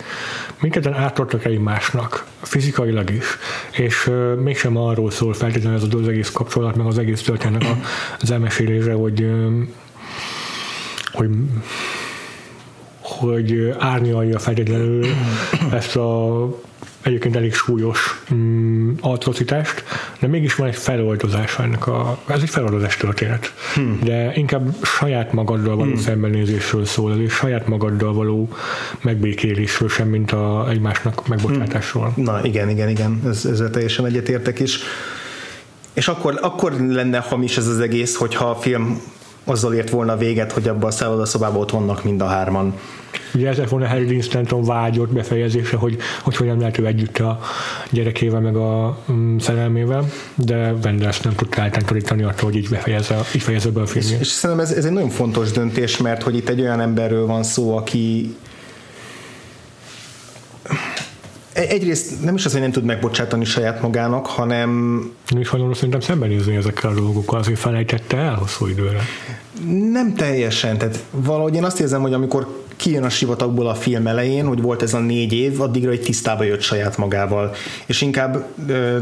mindketten átadtak egymásnak, fizikailag is, és uh, mégsem arról szól feltétlenül ez az egész kapcsolat, meg az egész történetnek az elmesélése, hogy, hogy hogy árnyalja feltétlenül ezt a egyébként elég súlyos mm, atrocitást, de mégis van egy feloldozás ennek a, ez egy feloldozás történet. Hmm. De inkább saját magaddal való hmm. szembenézésről szól, ez egy saját magaddal való megbékélésről sem, mint a egymásnak megbocsátásról. Hmm. Na igen, igen, igen, ez, ezzel teljesen egyetértek is. És akkor, akkor lenne hamis ez az egész, hogyha a film azzal ért volna véget, hogy abban a szállodaszobában ott vannak mind a hárman. Ugye ez volna Harry Dean Stanton vágyott befejezése, hogy, hogy hogyan lehet ő együtt a gyerekével, meg a um, szerelmével, de Wenders nem tudta eltántorítani attól, hogy így befejezze, így fejezze be a filmjét. És, és szerintem ez, ez egy nagyon fontos döntés, mert hogy itt egy olyan emberről van szó, aki egyrészt nem is az, hogy nem tud megbocsátani saját magának, hanem... Nem is hajlandó szerintem szembenézni ezekkel a dolgokkal, azért felejtette el hosszú időre. Nem teljesen, tehát valahogy én azt érzem, hogy amikor kijön a sivatagból a film elején, hogy volt ez a négy év, addigra egy tisztába jött saját magával. És inkább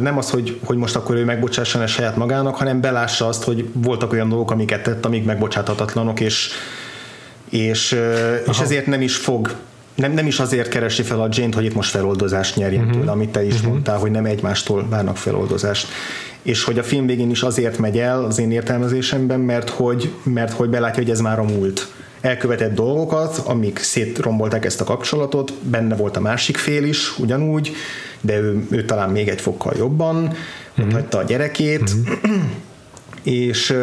nem az, hogy, hogy most akkor ő megbocsásson-e saját magának, hanem belássa azt, hogy voltak olyan dolgok, amiket tett, amik megbocsáthatatlanok, és, és, és ezért nem is fog nem, nem is azért keresi fel a Jane-t, hogy itt most feloldozást nyerjen uh-huh. tőle, amit te is uh-huh. mondtál, hogy nem egymástól várnak feloldozást. És hogy a film végén is azért megy el az én értelmezésemben, mert hogy, mert hogy belátja, hogy ez már a múlt. Elkövetett dolgokat, amik szétrombolták ezt a kapcsolatot, benne volt a másik fél is, ugyanúgy, de ő, ő talán még egy fokkal jobban, uh-huh. hagyta a gyerekét, uh-huh. és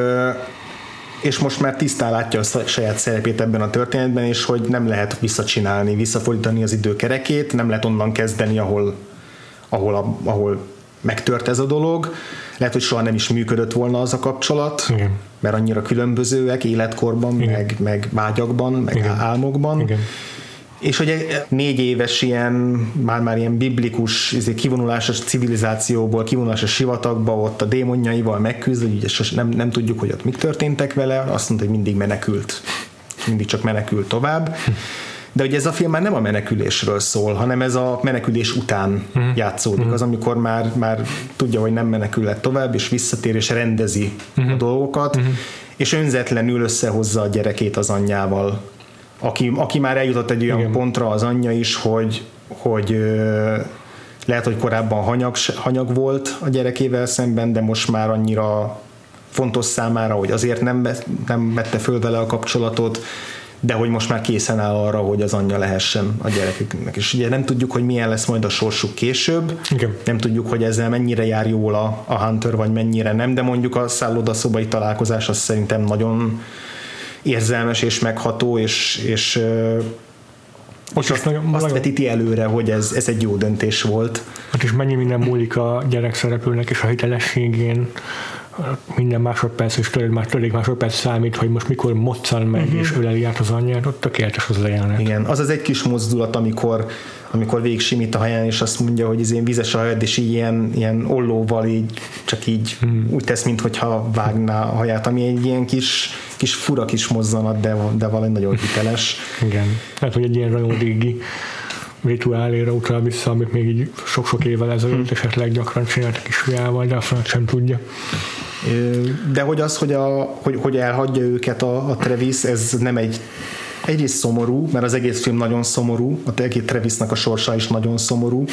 és most már tisztán látja a saját szerepét ebben a történetben, és hogy nem lehet visszacsinálni, visszafordítani az időkerekét, nem lehet onnan kezdeni, ahol, ahol, a, ahol megtört ez a dolog. Lehet, hogy soha nem is működött volna az a kapcsolat, Igen. mert annyira különbözőek életkorban, Igen. meg, meg vágyakban, meg Igen. álmokban. Igen és hogy négy éves ilyen, már-már ilyen biblikus izé, kivonulásos civilizációból, kivonulásos sivatagba, ott a démonjaival megküzd, hogy ugye nem, nem tudjuk, hogy ott mik történtek vele, azt mondta, hogy mindig menekült. Mindig csak menekült tovább. de ugye ez a film már nem a menekülésről szól, hanem ez a menekülés után uh-huh. játszódik, uh-huh. az amikor már, már tudja, hogy nem menekülhet tovább, és visszatér, és rendezi uh-huh. a dolgokat, uh-huh. és önzetlenül összehozza a gyerekét az anyjával, aki, aki már eljutott egy olyan Igen. pontra az anyja is, hogy, hogy lehet, hogy korábban hanyag, hanyag volt a gyerekével szemben, de most már annyira fontos számára, hogy azért nem, nem vette föl vele a kapcsolatot, de hogy most már készen áll arra, hogy az anyja lehessen a gyereküknek. És ugye nem tudjuk, hogy milyen lesz majd a sorsuk később, Igen. nem tudjuk, hogy ezzel mennyire jár jól a, a Hunter, vagy mennyire nem, de mondjuk a szállodaszobai találkozás az szerintem nagyon érzelmes és megható, és, és és azt, nagyon, azt nagyon... vetíti előre, hogy ez, ez egy jó döntés volt. Hát és mennyi minden múlik a gyerekszereplőnek és a hitelességén, minden másodperc és több, már több másodperc számít, hogy most mikor moccan meg uh-huh. és öleli át az anyját, ott tökéletes az a jelenet. Igen, az az egy kis mozdulat, amikor, amikor végig simít a haján, és azt mondja, hogy ez ilyen vizes a hajad, és így ilyen, ilyen ollóval így, csak így uh-huh. úgy tesz, mintha vágná a haját, ami egy ilyen kis, kis fura kis mozzanat, de, de valami nagyon hiteles. Igen, hát hogy egy ilyen rajongdégi rituáléra utal vissza, amit még így sok-sok évvel ezelőtt hmm. esetleg gyakran csináltak is fiával, de azt sem tudja. De hogy az, hogy, a, hogy, hogy elhagyja őket a, a Travis, ez nem egy egyrészt szomorú, mert az egész film nagyon szomorú, a egész Travisnak a sorsa is nagyon szomorú,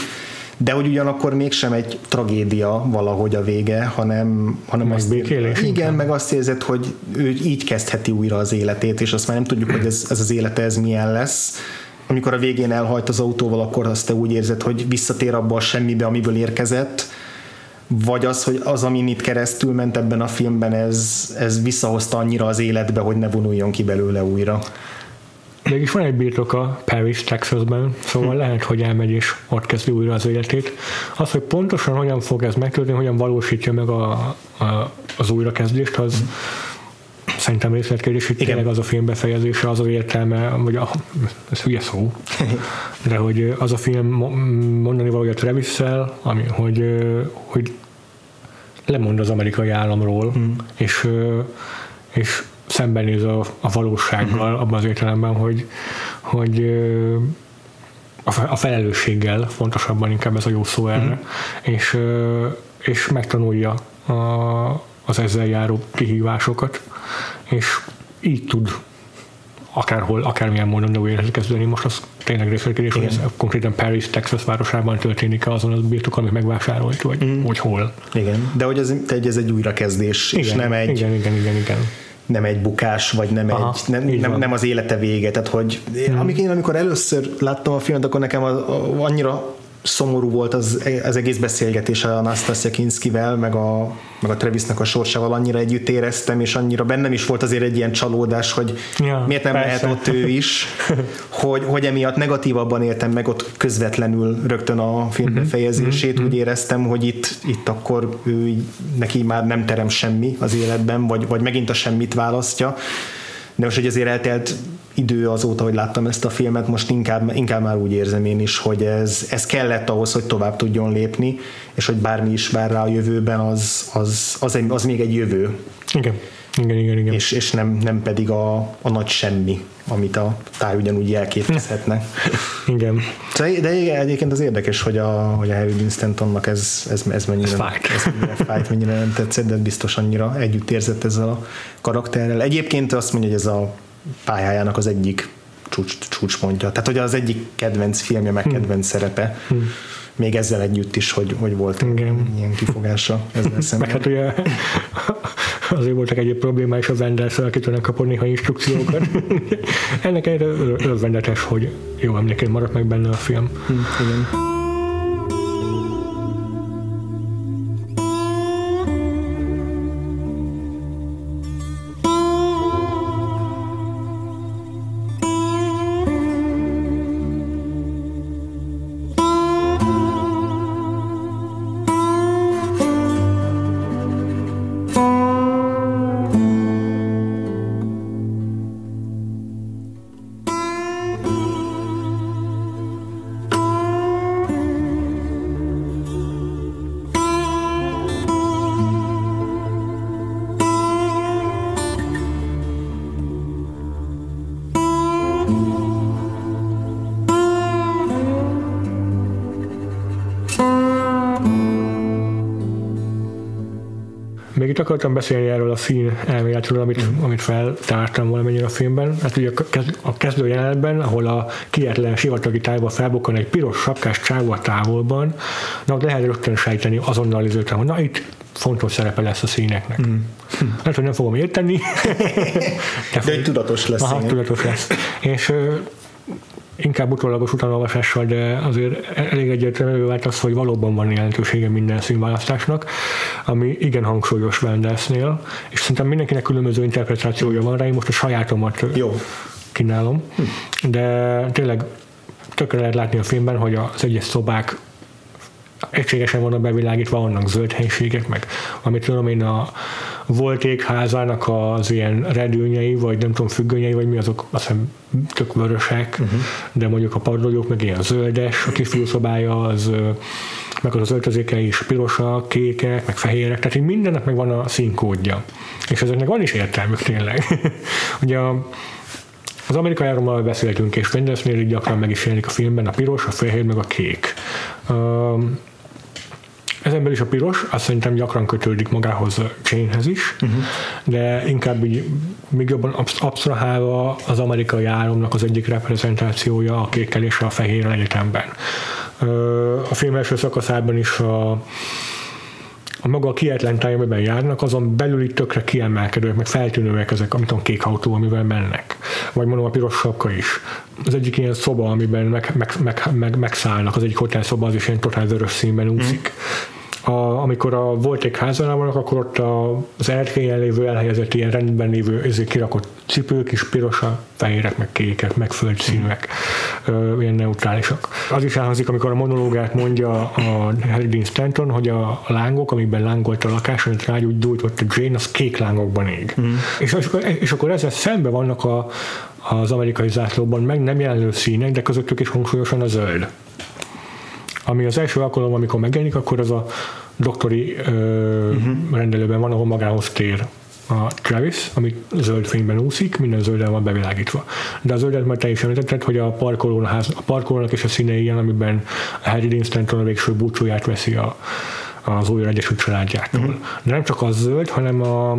de hogy ugyanakkor mégsem egy tragédia valahogy a vége, hanem, hanem azt, békélés, igen, inkább. meg azt érzed, hogy ő így kezdheti újra az életét, és azt már nem tudjuk, hogy ez, ez az élete ez milyen lesz. Amikor a végén elhajt az autóval, akkor azt te úgy érzed, hogy visszatér abba a semmibe, amiből érkezett, vagy az, hogy az, amin itt keresztül ment ebben a filmben, ez, ez visszahozta annyira az életbe, hogy ne vonuljon ki belőle újra. Mégis van egy birtoka Paris, Texasben, szóval hm. lehet, hogy elmegy és ott kezdi újra az életét. Az, hogy pontosan hogyan fog ez megtörténni, hogyan valósítja meg a, a, az újrakezdést, az hm szerintem részletkérdés, hogy tényleg az a film befejezése, az az értelme, vagy a, ez hülye szó, de hogy az a film mondani valója a travis ami, hogy, hogy lemond az amerikai államról, mm. és, és szembenéz a, a valósággal mm-hmm. abban az értelemben, hogy, hogy a felelősséggel, fontosabban inkább ez a jó szó erre, mm. és, és megtanulja a, az ezzel járó kihívásokat, és így tud akárhol, akármilyen módon de újra kezdeni. Most az tényleg részletkérdés, hogy ez konkrétan Paris, Texas városában történik azon az birtok, amit megvásárolt, vagy mm. hogy hol. Igen, de hogy ez, ez egy újrakezdés, igen, és nem egy... Igen, igen, igen, igen nem egy bukás, vagy nem, Aha, egy, nem, nem, nem, az élete vége. Tehát, hogy hmm. amikor én amikor először láttam a filmet, akkor nekem az, annyira szomorú volt az, az egész beszélgetés a Anastasia Kinskivel, meg a, meg a Travisnak a sorsával, annyira együtt éreztem, és annyira bennem is volt azért egy ilyen csalódás, hogy ja, miért nem persze. lehet ott ő is, hogy, hogy emiatt negatívabban éltem meg ott közvetlenül rögtön a film uh-huh, befejezését, uh-huh. úgy éreztem, hogy itt, itt akkor ő neki már nem terem semmi az életben, vagy, vagy megint a semmit választja, de most, hogy azért eltelt idő azóta, hogy láttam ezt a filmet, most inkább, inkább már úgy érzem én is, hogy ez, ez kellett ahhoz, hogy tovább tudjon lépni, és hogy bármi is vár rá a jövőben, az, az, az, egy, az még egy jövő. Igen. Igen, igen, igen. És, és nem, nem pedig a, a nagy semmi, amit a táj ugyanúgy jelképezhetne. igen. De igen, egyébként az érdekes, hogy a, hogy a Harry Dean Stantonnak ez, ez, ez mennyire, ez fájt. ez mennyire fájt, mennyire nem tetszett, de biztos annyira együtt érzett ezzel a karakterrel. Egyébként azt mondja, hogy ez a pályájának az egyik csúcs, csúcspontja. Tehát, hogy az egyik kedvenc filmje, meg hmm. kedvenc hmm. szerepe. Hmm. Még ezzel együtt is, hogy, hogy volt Igen. ilyen kifogása ezzel szemben. Meg hát ugye azért voltak egyéb problémák is a vendors aki tudnak kapni néha instrukciókat. Ennek egy örvendetes, hogy jó emléként maradt meg benne a film. Hmm, igen. Akartam beszélni erről a szín elméletről, amit, amit feltártam valamennyire a filmben. Hát ugye a kezdő jelenetben, ahol a kietlen sivatagi tájban felbukkan egy piros sapkás csávó a távolban, na, lehet rögtön sejteni azonnal izőtem, hogy na itt fontos szerepe lesz a színeknek. Mm. Hm. Lehet, hogy nem fogom érteni. de, de tudatos lesz. Aha, tudatos lesz. És inkább utólagos utánolvasással, de azért elég egyértelmű vált az, hogy valóban van jelentősége minden színválasztásnak, ami igen hangsúlyos Wendelsnél, és szerintem mindenkinek különböző interpretációja van rá, én most a sajátomat Jó. kínálom, de tényleg tökre lehet látni a filmben, hogy az egyes szobák egységesen vannak bevilágítva, vannak zöld helységek, meg amit tudom én a volték házának az ilyen redőnyei, vagy nem tudom, függönyei, vagy mi azok, azt hiszem tök vörösek, uh-huh. de mondjuk a padlójuk meg ilyen zöldes, a kisfiú szobája az meg az az öltözékei is pirosak, kékek, meg fehérek, tehát így mindennek meg van a színkódja. És ezeknek van is értelmük tényleg. Ugye a, az amerikai árammal beszéltünk, és Wendelsnél így gyakran meg is jelenik a filmben a piros, a fehér, meg a kék. Um, ezen belül is a piros, azt szerintem gyakran kötődik magához Jane-hez is, uh-huh. de inkább így még jobban absztrahálva az amerikai álomnak az egyik reprezentációja a kékkel és a fehér egyetemben. A film első szakaszában is a, a maga a kietlen táj, amiben járnak, azon belül itt tökre kiemelkedőek, meg feltűnőek ezek, amit a kék autó, amivel mennek. Vagy mondom a piros sapka is. Az egyik ilyen szoba, amiben meg, meg, meg, meg, megszállnak, az egyik hotel szoba, az is ilyen totál vörös színben úszik. Mm a, amikor a volték házanál vannak, akkor ott a, az erkélyen lévő elhelyezett ilyen rendben lévő ezért kirakott cipők is pirosak, fehérek, meg kékek, meg földszínűek, mm. ilyen neutrálisak. Az is elhangzik, amikor a monológát mondja a Harry Dean Stanton, hogy a lángok, amiben lángolt a lakás, amit rágyújt gyújtott a Jane, az kék lángokban ég. Mm. És, és, és akkor ezzel szembe vannak a, az amerikai zászlóban meg nem jelenlő színek, de közöttük is hangsúlyosan a zöld ami az első alkalom, amikor megjelenik, akkor az a doktori ö, uh-huh. rendelőben van, ahol magához tér a Travis, ami zöld fényben úszik, minden zölden van bevilágítva. De a zöldet már te is említetted, hogy a parkolón, a parkolónak és a színei ilyen, amiben a Harry Dean Stanton a végső búcsúját veszi a, az újra egyesült családjától. Uh-huh. De nem csak az zöld, hanem a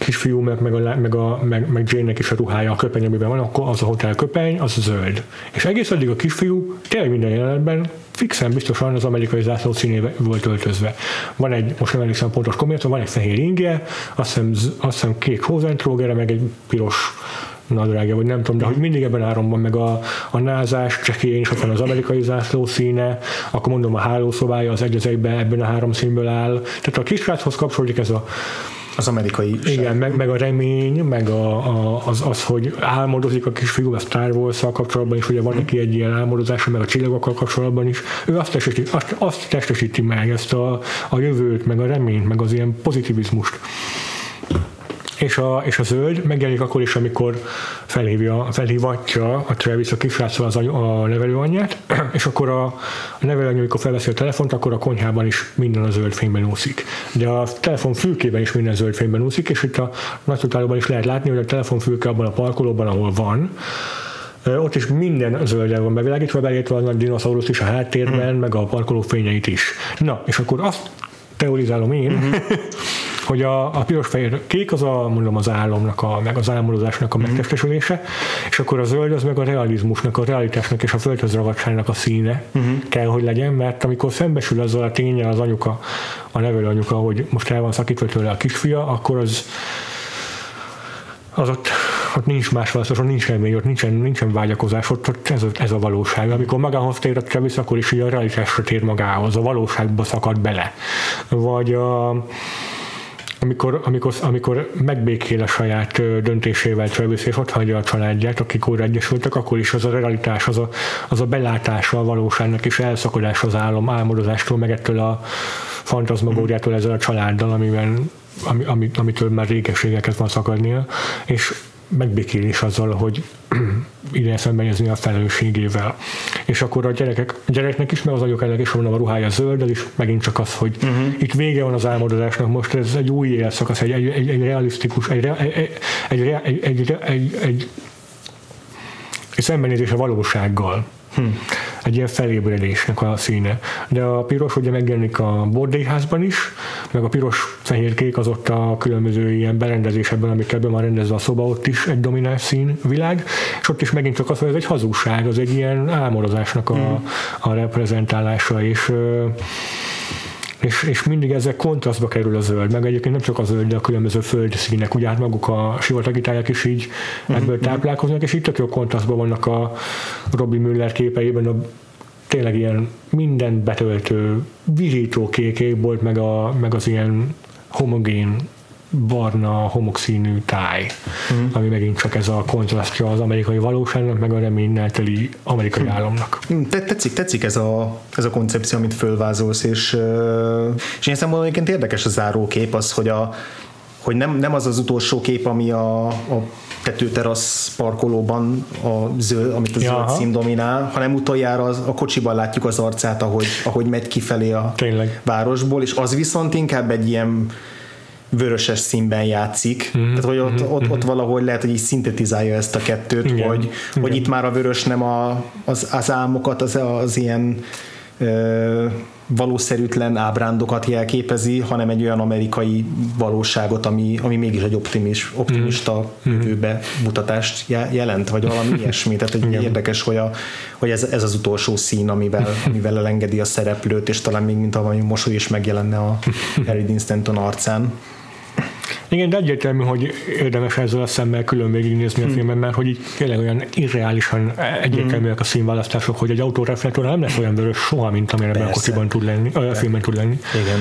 kisfiú, meg, a, meg, a, meg, meg Jane-nek is a ruhája, a köpeny, amiben van, akkor az a hotel köpeny, az zöld. És egész addig a kisfiú tényleg minden jelenetben fixen biztosan az amerikai zászló színébe volt öltözve. Van egy, most nem emlékszem pontos komment, van egy fehér inge, azt hiszem, azt hiszem kék hozentrógere, meg egy piros nadrágja, vagy nem tudom, de hogy mindig ebben áramban meg a, a názás, csekély ott van az amerikai zászló színe, akkor mondom a hálószobája az egy ebben a három színből áll. Tehát a kisráchoz kapcsolódik ez a az amerikai Igen, meg, meg, a remény, meg a, a, az, az, hogy álmodozik a kisfiú a Star wars kapcsolatban is, ugye van neki egy ilyen álmodozása, meg a csillagokkal kapcsolatban is. Ő azt testesíti, azt, azt testesíti meg, ezt a, a jövőt, meg a reményt, meg az ilyen pozitivizmust és a, és a zöld megjelenik akkor is, amikor felhívja, felhívatja a Travis a kisráccal az anyu, a nevelőanyját, és akkor a, a nevelőanyja, amikor felveszi a telefont, akkor a konyhában is minden a zöld fényben úszik. De a telefon fülkében is minden zöld fényben úszik, és itt a nagytotálóban is lehet látni, hogy a telefonfülke abban a parkolóban, ahol van, ott is minden zölden van bevilágítva, belétve a nagy dinoszaurusz is a háttérben, mm. meg a parkoló fényeit is. Na, és akkor azt teorizálom én, mm-hmm. hogy a, a piros-fehér kék az a, mondom, az álomnak, a, meg az álmodozásnak a mm. megtestesülése, és akkor a zöld az meg a realizmusnak, a realitásnak és a földhöz ragadságnak a színe mm-hmm. kell, hogy legyen, mert amikor szembesül azzal a tényel az anyuka, a nevelő anyuka, hogy most el van szakítva tőle a kisfia, akkor az az ott, ott nincs más választás, ott nincs remény, ott nincsen, nincsen vágyakozás, ott, ott ez, ez a valóság. Amikor magához tér a Travis, akkor is így a realitásra tér magához, a valóságba szakad bele. Vagy a, amikor, amikor, amikor megbékél a saját döntésével Travis, és ott hagyja a családját, akik újra egyesültek, akkor is az a realitás, az a, az a belátása a valóságnak, és elszakadás az álom, álmodozástól, meg ettől a fantazmagóriától ezzel a családdal, amiben, ami, ami, amitől már régességeket van szakadnia, és megbékélés azzal, hogy ide szembenézni a felelősségével. És akkor a gyerekek, a gyereknek is, meg az agyok elég is van a ruhája zöld, is megint csak az, hogy uh-huh. itt vége van az álmodozásnak, most ez egy új élszakasz, egy, egy, egy, egy realisztikus, egy, egy, egy, egy, egy, egy, egy, egy, egy szembenézés a valósággal. Hm. Egy ilyen felébredésnek a színe. De a piros ugye megjelenik a bordélyházban is, meg a piros-fehér-kék az ott a különböző ilyen berendezésekben, amikkel be van rendezve a szoba, ott is egy domináns színvilág, és ott is megint csak az, hogy ez egy hazugság, az egy ilyen álmodozásnak a, hmm. a reprezentálása, és és, és mindig ezek kontrasztba kerül a zöld, meg egyébként nem csak a zöld, de a különböző földszínek, ugye hát maguk a sivatagi tájak is így ebből uh-huh. táplálkoznak, és itt tök jó kontrasztban vannak a Robbie Müller képeiben a tényleg ilyen minden betöltő, vizító kék volt, meg, a, meg az ilyen homogén barna, homokszínű táj, mm. ami megint csak ez a kontrasztja az amerikai valóságnak, meg a reménynel teli amerikai mm. államnak. Mm, tetszik, tetszik ez a, ez a koncepció, amit fölvázolsz, és, és én szempontból egyébként érdekes a zárókép az, hogy, a, hogy nem, nem az az utolsó kép, ami a, a tetőterasz parkolóban, a zöld, amit a zöld szín dominál, hanem utoljára az, a kocsiban látjuk az arcát, ahogy, ahogy megy kifelé a Tényleg. városból, és az viszont inkább egy ilyen vöröses színben játszik. Mm-hmm. Tehát, hogy ott, mm-hmm. ott, ott valahogy lehet, hogy így szintetizálja ezt a kettőt, Igen. hogy, Igen. hogy itt már a vörös nem a, az, az álmokat, az, az ilyen ö, valószerűtlen ábrándokat jelképezi, hanem egy olyan amerikai valóságot, ami, ami mégis egy optimis, optimista mm. jövőbe mutatást jelent, vagy valami ilyesmi. Tehát egy érdekes, hogy, a, hogy ez, ez az utolsó szín, amivel, amivel elengedi a szereplőt, és talán még mint a mosoly is megjelenne a Harry Dean Stanton arcán. Igen, de egyértelmű, hogy érdemes ezzel a szemmel külön végignézni a hmm. filmet, mert hogy így tényleg olyan irreálisan egyértelműek a színválasztások, hogy egy autóreflektor nem lesz olyan vörös soha, mint amire a kocsiban tud lenni, a filmben tud lenni. Igen.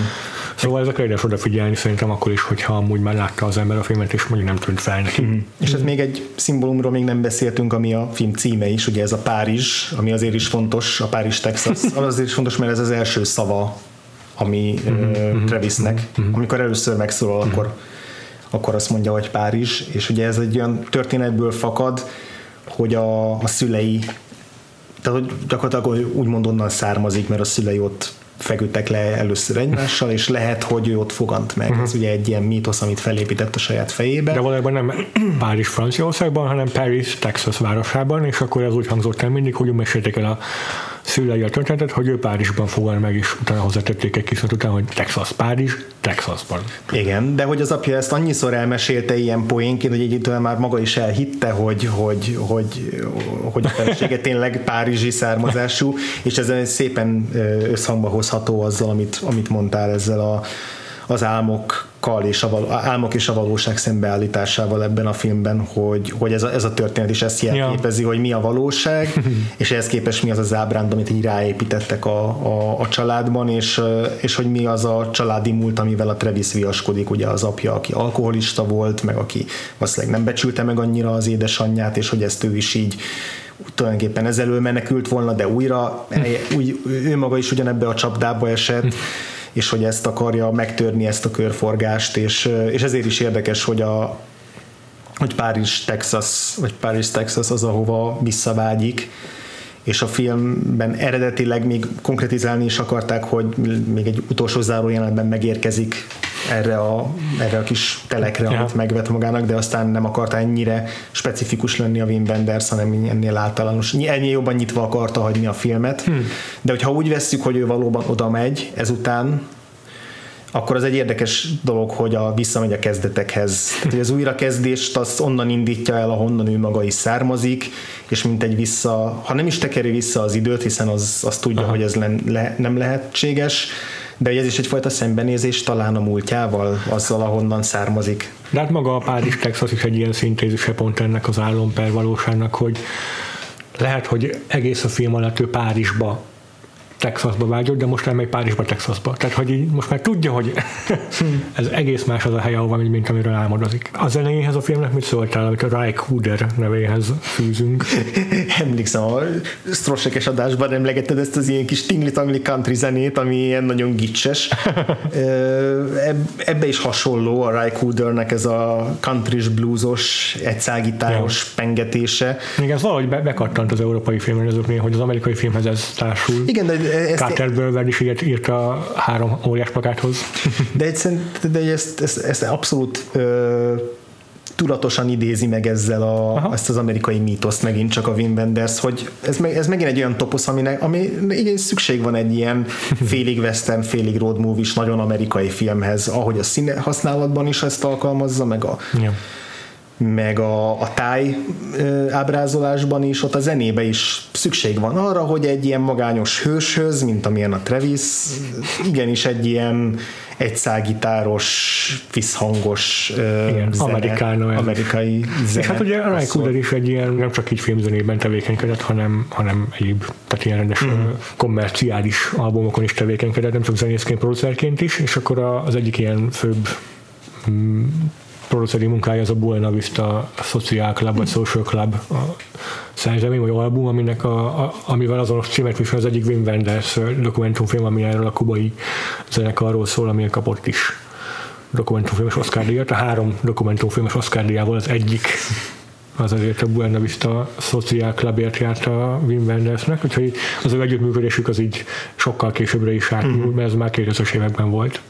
Szóval ezekre érdemes odafigyelni szerintem akkor is, hogyha amúgy már látta az ember a filmet, és mondjuk nem tűnt fel neki. Mm. És ez még egy szimbólumról még nem beszéltünk, ami a film címe is, ugye ez a Párizs, ami azért is fontos, a Párizs, Texas, azért is fontos, mert ez az első szava, ami mm-hmm. uh, Travisnek, mm-hmm. amikor először megszólal, mm-hmm. akkor akkor azt mondja, hogy Párizs, és ugye ez egy olyan történetből fakad, hogy a, a szülei, tehát hogy gyakorlatilag úgymond onnan származik, mert a szülei ott feküdtek le először egymással, és lehet, hogy ő ott fogant meg. Uh-huh. Ez ugye egy ilyen mítosz, amit felépített a saját fejébe. De valójában nem Párizs Franciaországban, hanem Paris, Texas városában, és akkor ez úgy hangzott el mindig, hogy mesélték el a szülei a történetet, hogy ő Párizsban fogal meg, és utána hozzátették egy kis után, hogy Texas, Párizs, Texasban. Igen, de hogy az apja ezt annyiszor elmesélte ilyen poénként, hogy egyébként már maga is elhitte, hogy, hogy, hogy, hogy a felesége tényleg párizsi származású, és ez szépen összhangba hozható azzal, amit, amit mondtál ezzel a, az álmok kal és a való, álmok és a valóság szembeállításával ebben a filmben, hogy, hogy ez, a, ez a történet is ezt jelképezi, ja. hogy mi a valóság, és ehhez képest mi az az ábránd, amit így ráépítettek a, a, a családban, és, és hogy mi az a családi múlt, amivel a Travis viaskodik, ugye az apja, aki alkoholista volt, meg aki valószínűleg nem becsülte meg annyira az édesanyját, és hogy ezt ő is így tulajdonképpen ezelől menekült volna, de újra úgy, ő maga is ugyanebbe a csapdába esett, és hogy ezt akarja megtörni ezt a körforgást, és, és ezért is érdekes, hogy a hogy Párizs, Texas, vagy Párizs, Texas az, ahova visszavágyik, és a filmben eredetileg még konkretizálni is akarták, hogy még egy utolsó záró jelenetben megérkezik erre a, erre a kis telekre, ja. amit megvet magának, de aztán nem akarta ennyire specifikus lenni a Wim Wenders, hanem ennél általános. Ennyi jobban nyitva akarta hagyni a filmet, hmm. de hogyha úgy vesszük, hogy ő valóban oda megy ezután, akkor az egy érdekes dolog, hogy a, visszamegy a kezdetekhez. Tehát, hogy az újrakezdést az onnan indítja el, ahonnan ő maga is származik, és mint egy vissza, ha nem is tekeri vissza az időt, hiszen az, az tudja, Aha. hogy ez le, le, nem lehetséges, de ez is egyfajta szembenézés talán a múltjával, azzal, ahonnan származik. De hát maga a Párizs Texas is egy ilyen szintézise pont ennek az álomper valóságnak, hogy lehet, hogy egész a film alatt ő Párizsba Texasba vágyott, de most elmegy Párizsba, Texasba. Tehát, hogy így most már tudja, hogy ez egész más az a hely, ahova megy, mint amiről álmodozik. A zenéhez a filmnek mit szóltál, amit a Ray Cooder nevéhez fűzünk? Emlékszem, a Strossekes adásban emlegetted ezt az ilyen kis tingli-tangli country zenét, ami ilyen nagyon gicses. Ebbe is hasonló a Ray Coodernek ez a country bluesos, egyszágitáros ja. pengetése. Igen, ez valahogy be- bekattant az európai filmrendezőknél, hogy az amerikai filmhez ez társul. Igen, de ezt Carter Bölver is írt, írt a három óriás plakáthoz. De, egy, de ezt, ezt, ezt abszolút ö, tudatosan idézi meg ezzel a, ezt az amerikai mítoszt megint csak a Wim Wenders, hogy ez, meg, ez megint egy olyan toposz, aminek, ami igen, szükség van egy ilyen félig western, félig road movie nagyon amerikai filmhez, ahogy a színe használatban is ezt alkalmazza, meg a, Ja. Meg a, a táj ábrázolásban is, ott a zenébe is szükség van arra, hogy egy ilyen magányos hőshöz, mint amilyen a Travis, igenis egy ilyen egyszágitáros, visszhangos Igen, zene, amerikai zene. És hát ugye Szól. Cooder is egy ilyen, nem csak így filmzenében tevékenykedett, hanem, hanem egyéb, tehát ilyen rendes mm. kommerciális albumokon is tevékenykedett, nem csak zenészként, producerként is, és akkor az egyik ilyen főbb mm, produceri munkája az a Buena Vista Social Club, vagy Social Club a szerzemény, vagy album, aminek a, a, amivel azonos címet visel az egyik Wim Wenders dokumentumfilm, ami erről a kubai zenekarról szól, amilyen kapott is dokumentumfilmes Oscar díjat. A három dokumentumfilmes Oscar díjával az egyik az azért a Buena Vista Social Clubért járt a Wim Wendersnek, úgyhogy az ő együttműködésük az így sokkal későbbre is átnyúlt, mert ez már 2000-es években volt.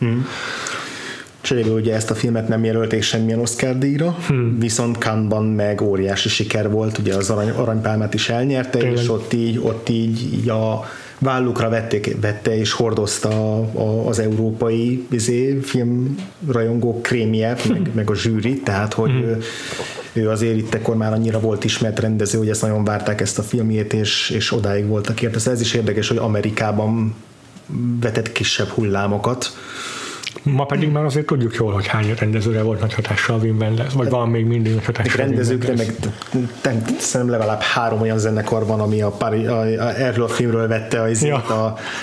Cserébe ugye ezt a filmet nem jelölték semmilyen Oscar díjra, hmm. viszont Cannes-ban meg óriási siker volt, ugye az arany, aranypálmát is elnyerte, Tényleg. és ott így, ott így, így a vállukra vették, vette és hordozta a, a, az európai izé, filmrajongók krémje, meg, meg a zsűri, tehát hogy Hmm. ő, ő azért itt ekkor már annyira volt ismert rendező, hogy ezt nagyon várták ezt a filmjét, és, és odáig voltak érte. Ez is érdekes, hogy Amerikában vetett kisebb hullámokat, Ma pedig már azért tudjuk jól, hogy hány rendezőre volt nagy hatással a Wim Wenders, vagy van még mindig nagy hatással. a rendezőkre, meg te- szerintem legalább három olyan zenekar van, ami a, Pari, a, a erről a filmről vette az Ja. a,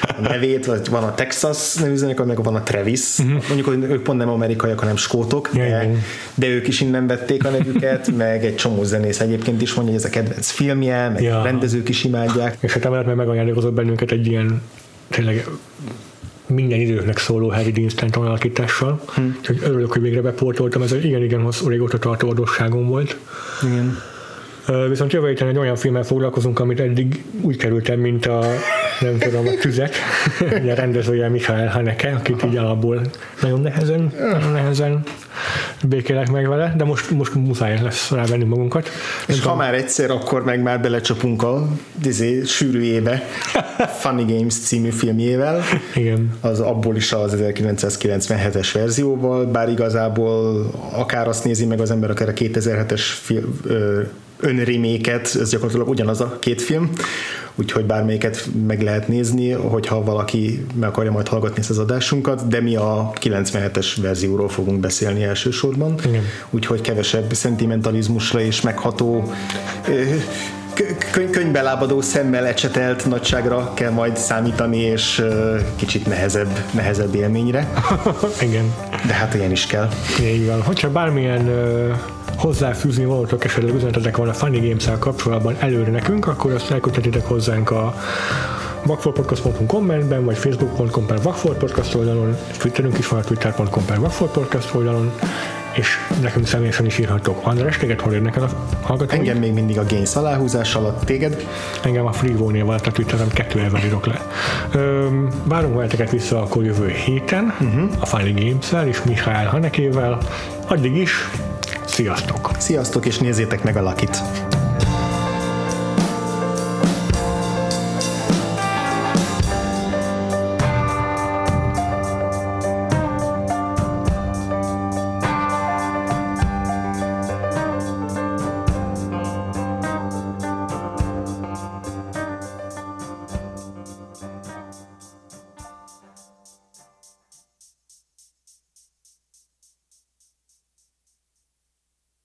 a nevét, vagy van a Texas nevű zenekar, meg van a Travis. Uh-huh. Mondjuk, hogy ők pont nem amerikaiak, hanem skótok. Ja, de, de ők is innen vették a nevüket, meg egy csomó zenész egyébként is mondja, hogy ez a kedvenc filmje, meg Ja. rendezők is imádják. És hát emellett meg megajándékozott bennünket egy ilyen tényleg minden időknek szóló Harry Dean Stanton alakítással. Hm. Úgyhogy örülök, hogy végre beportoltam, ez egy igen-igen hosszú régóta tartó adósságom volt. Igen. Viszont jövő héten egy olyan filmmel foglalkozunk, amit eddig úgy kerültem, mint a nem tudom, a tüzet. A rendezője Michael Haneke, akit így alapból nagyon nehezen, nagyon nehezen békélek meg vele, de most, most muszáj lesz rávenni magunkat. És ha már egyszer, akkor meg már belecsapunk a izé, sűrűjébe Funny Games című filmjével. Igen. az abból is az 1997-es verzióval, bár igazából akár azt nézi meg az ember, akár a 2007-es film, önreméket, ez gyakorlatilag ugyanaz a két film, úgyhogy bármelyiket meg lehet nézni, hogyha valaki meg akarja majd hallgatni ezt az adásunkat, de mi a 97-es verzióról fogunk beszélni elsősorban, Igen. úgyhogy kevesebb szentimentalizmusra és megható könyv, szemmel ecsetelt nagyságra kell majd számítani, és kicsit nehezebb, nehezebb élményre, Igen. de hát ilyen is kell. Így van. Hogyha bármilyen hozzáfűzni valótok esetleg üzenetetek van a Funny games kapcsolatban előre nekünk, akkor azt elküldhetitek hozzánk a vakfoltpodcast.hu kommentben, vagy facebook.com per vakfoltpodcast oldalon, twitterünk is van a twitter.com per vakfoltpodcast oldalon, és nekünk személyesen is írhatok. András, téged hol érnek el a hallgatói? Engem még mindig a Gains aláhúzás alatt, téged Engem a Freevo-nél volt a Twitteren, kettő elvel írok le. Öm, várunk veleteket vissza akkor jövő héten uh-huh. a Funny Games-el és Mihály Hanekével. Addig is, sziasztok! Sziasztok, és nézzétek meg a Lakit!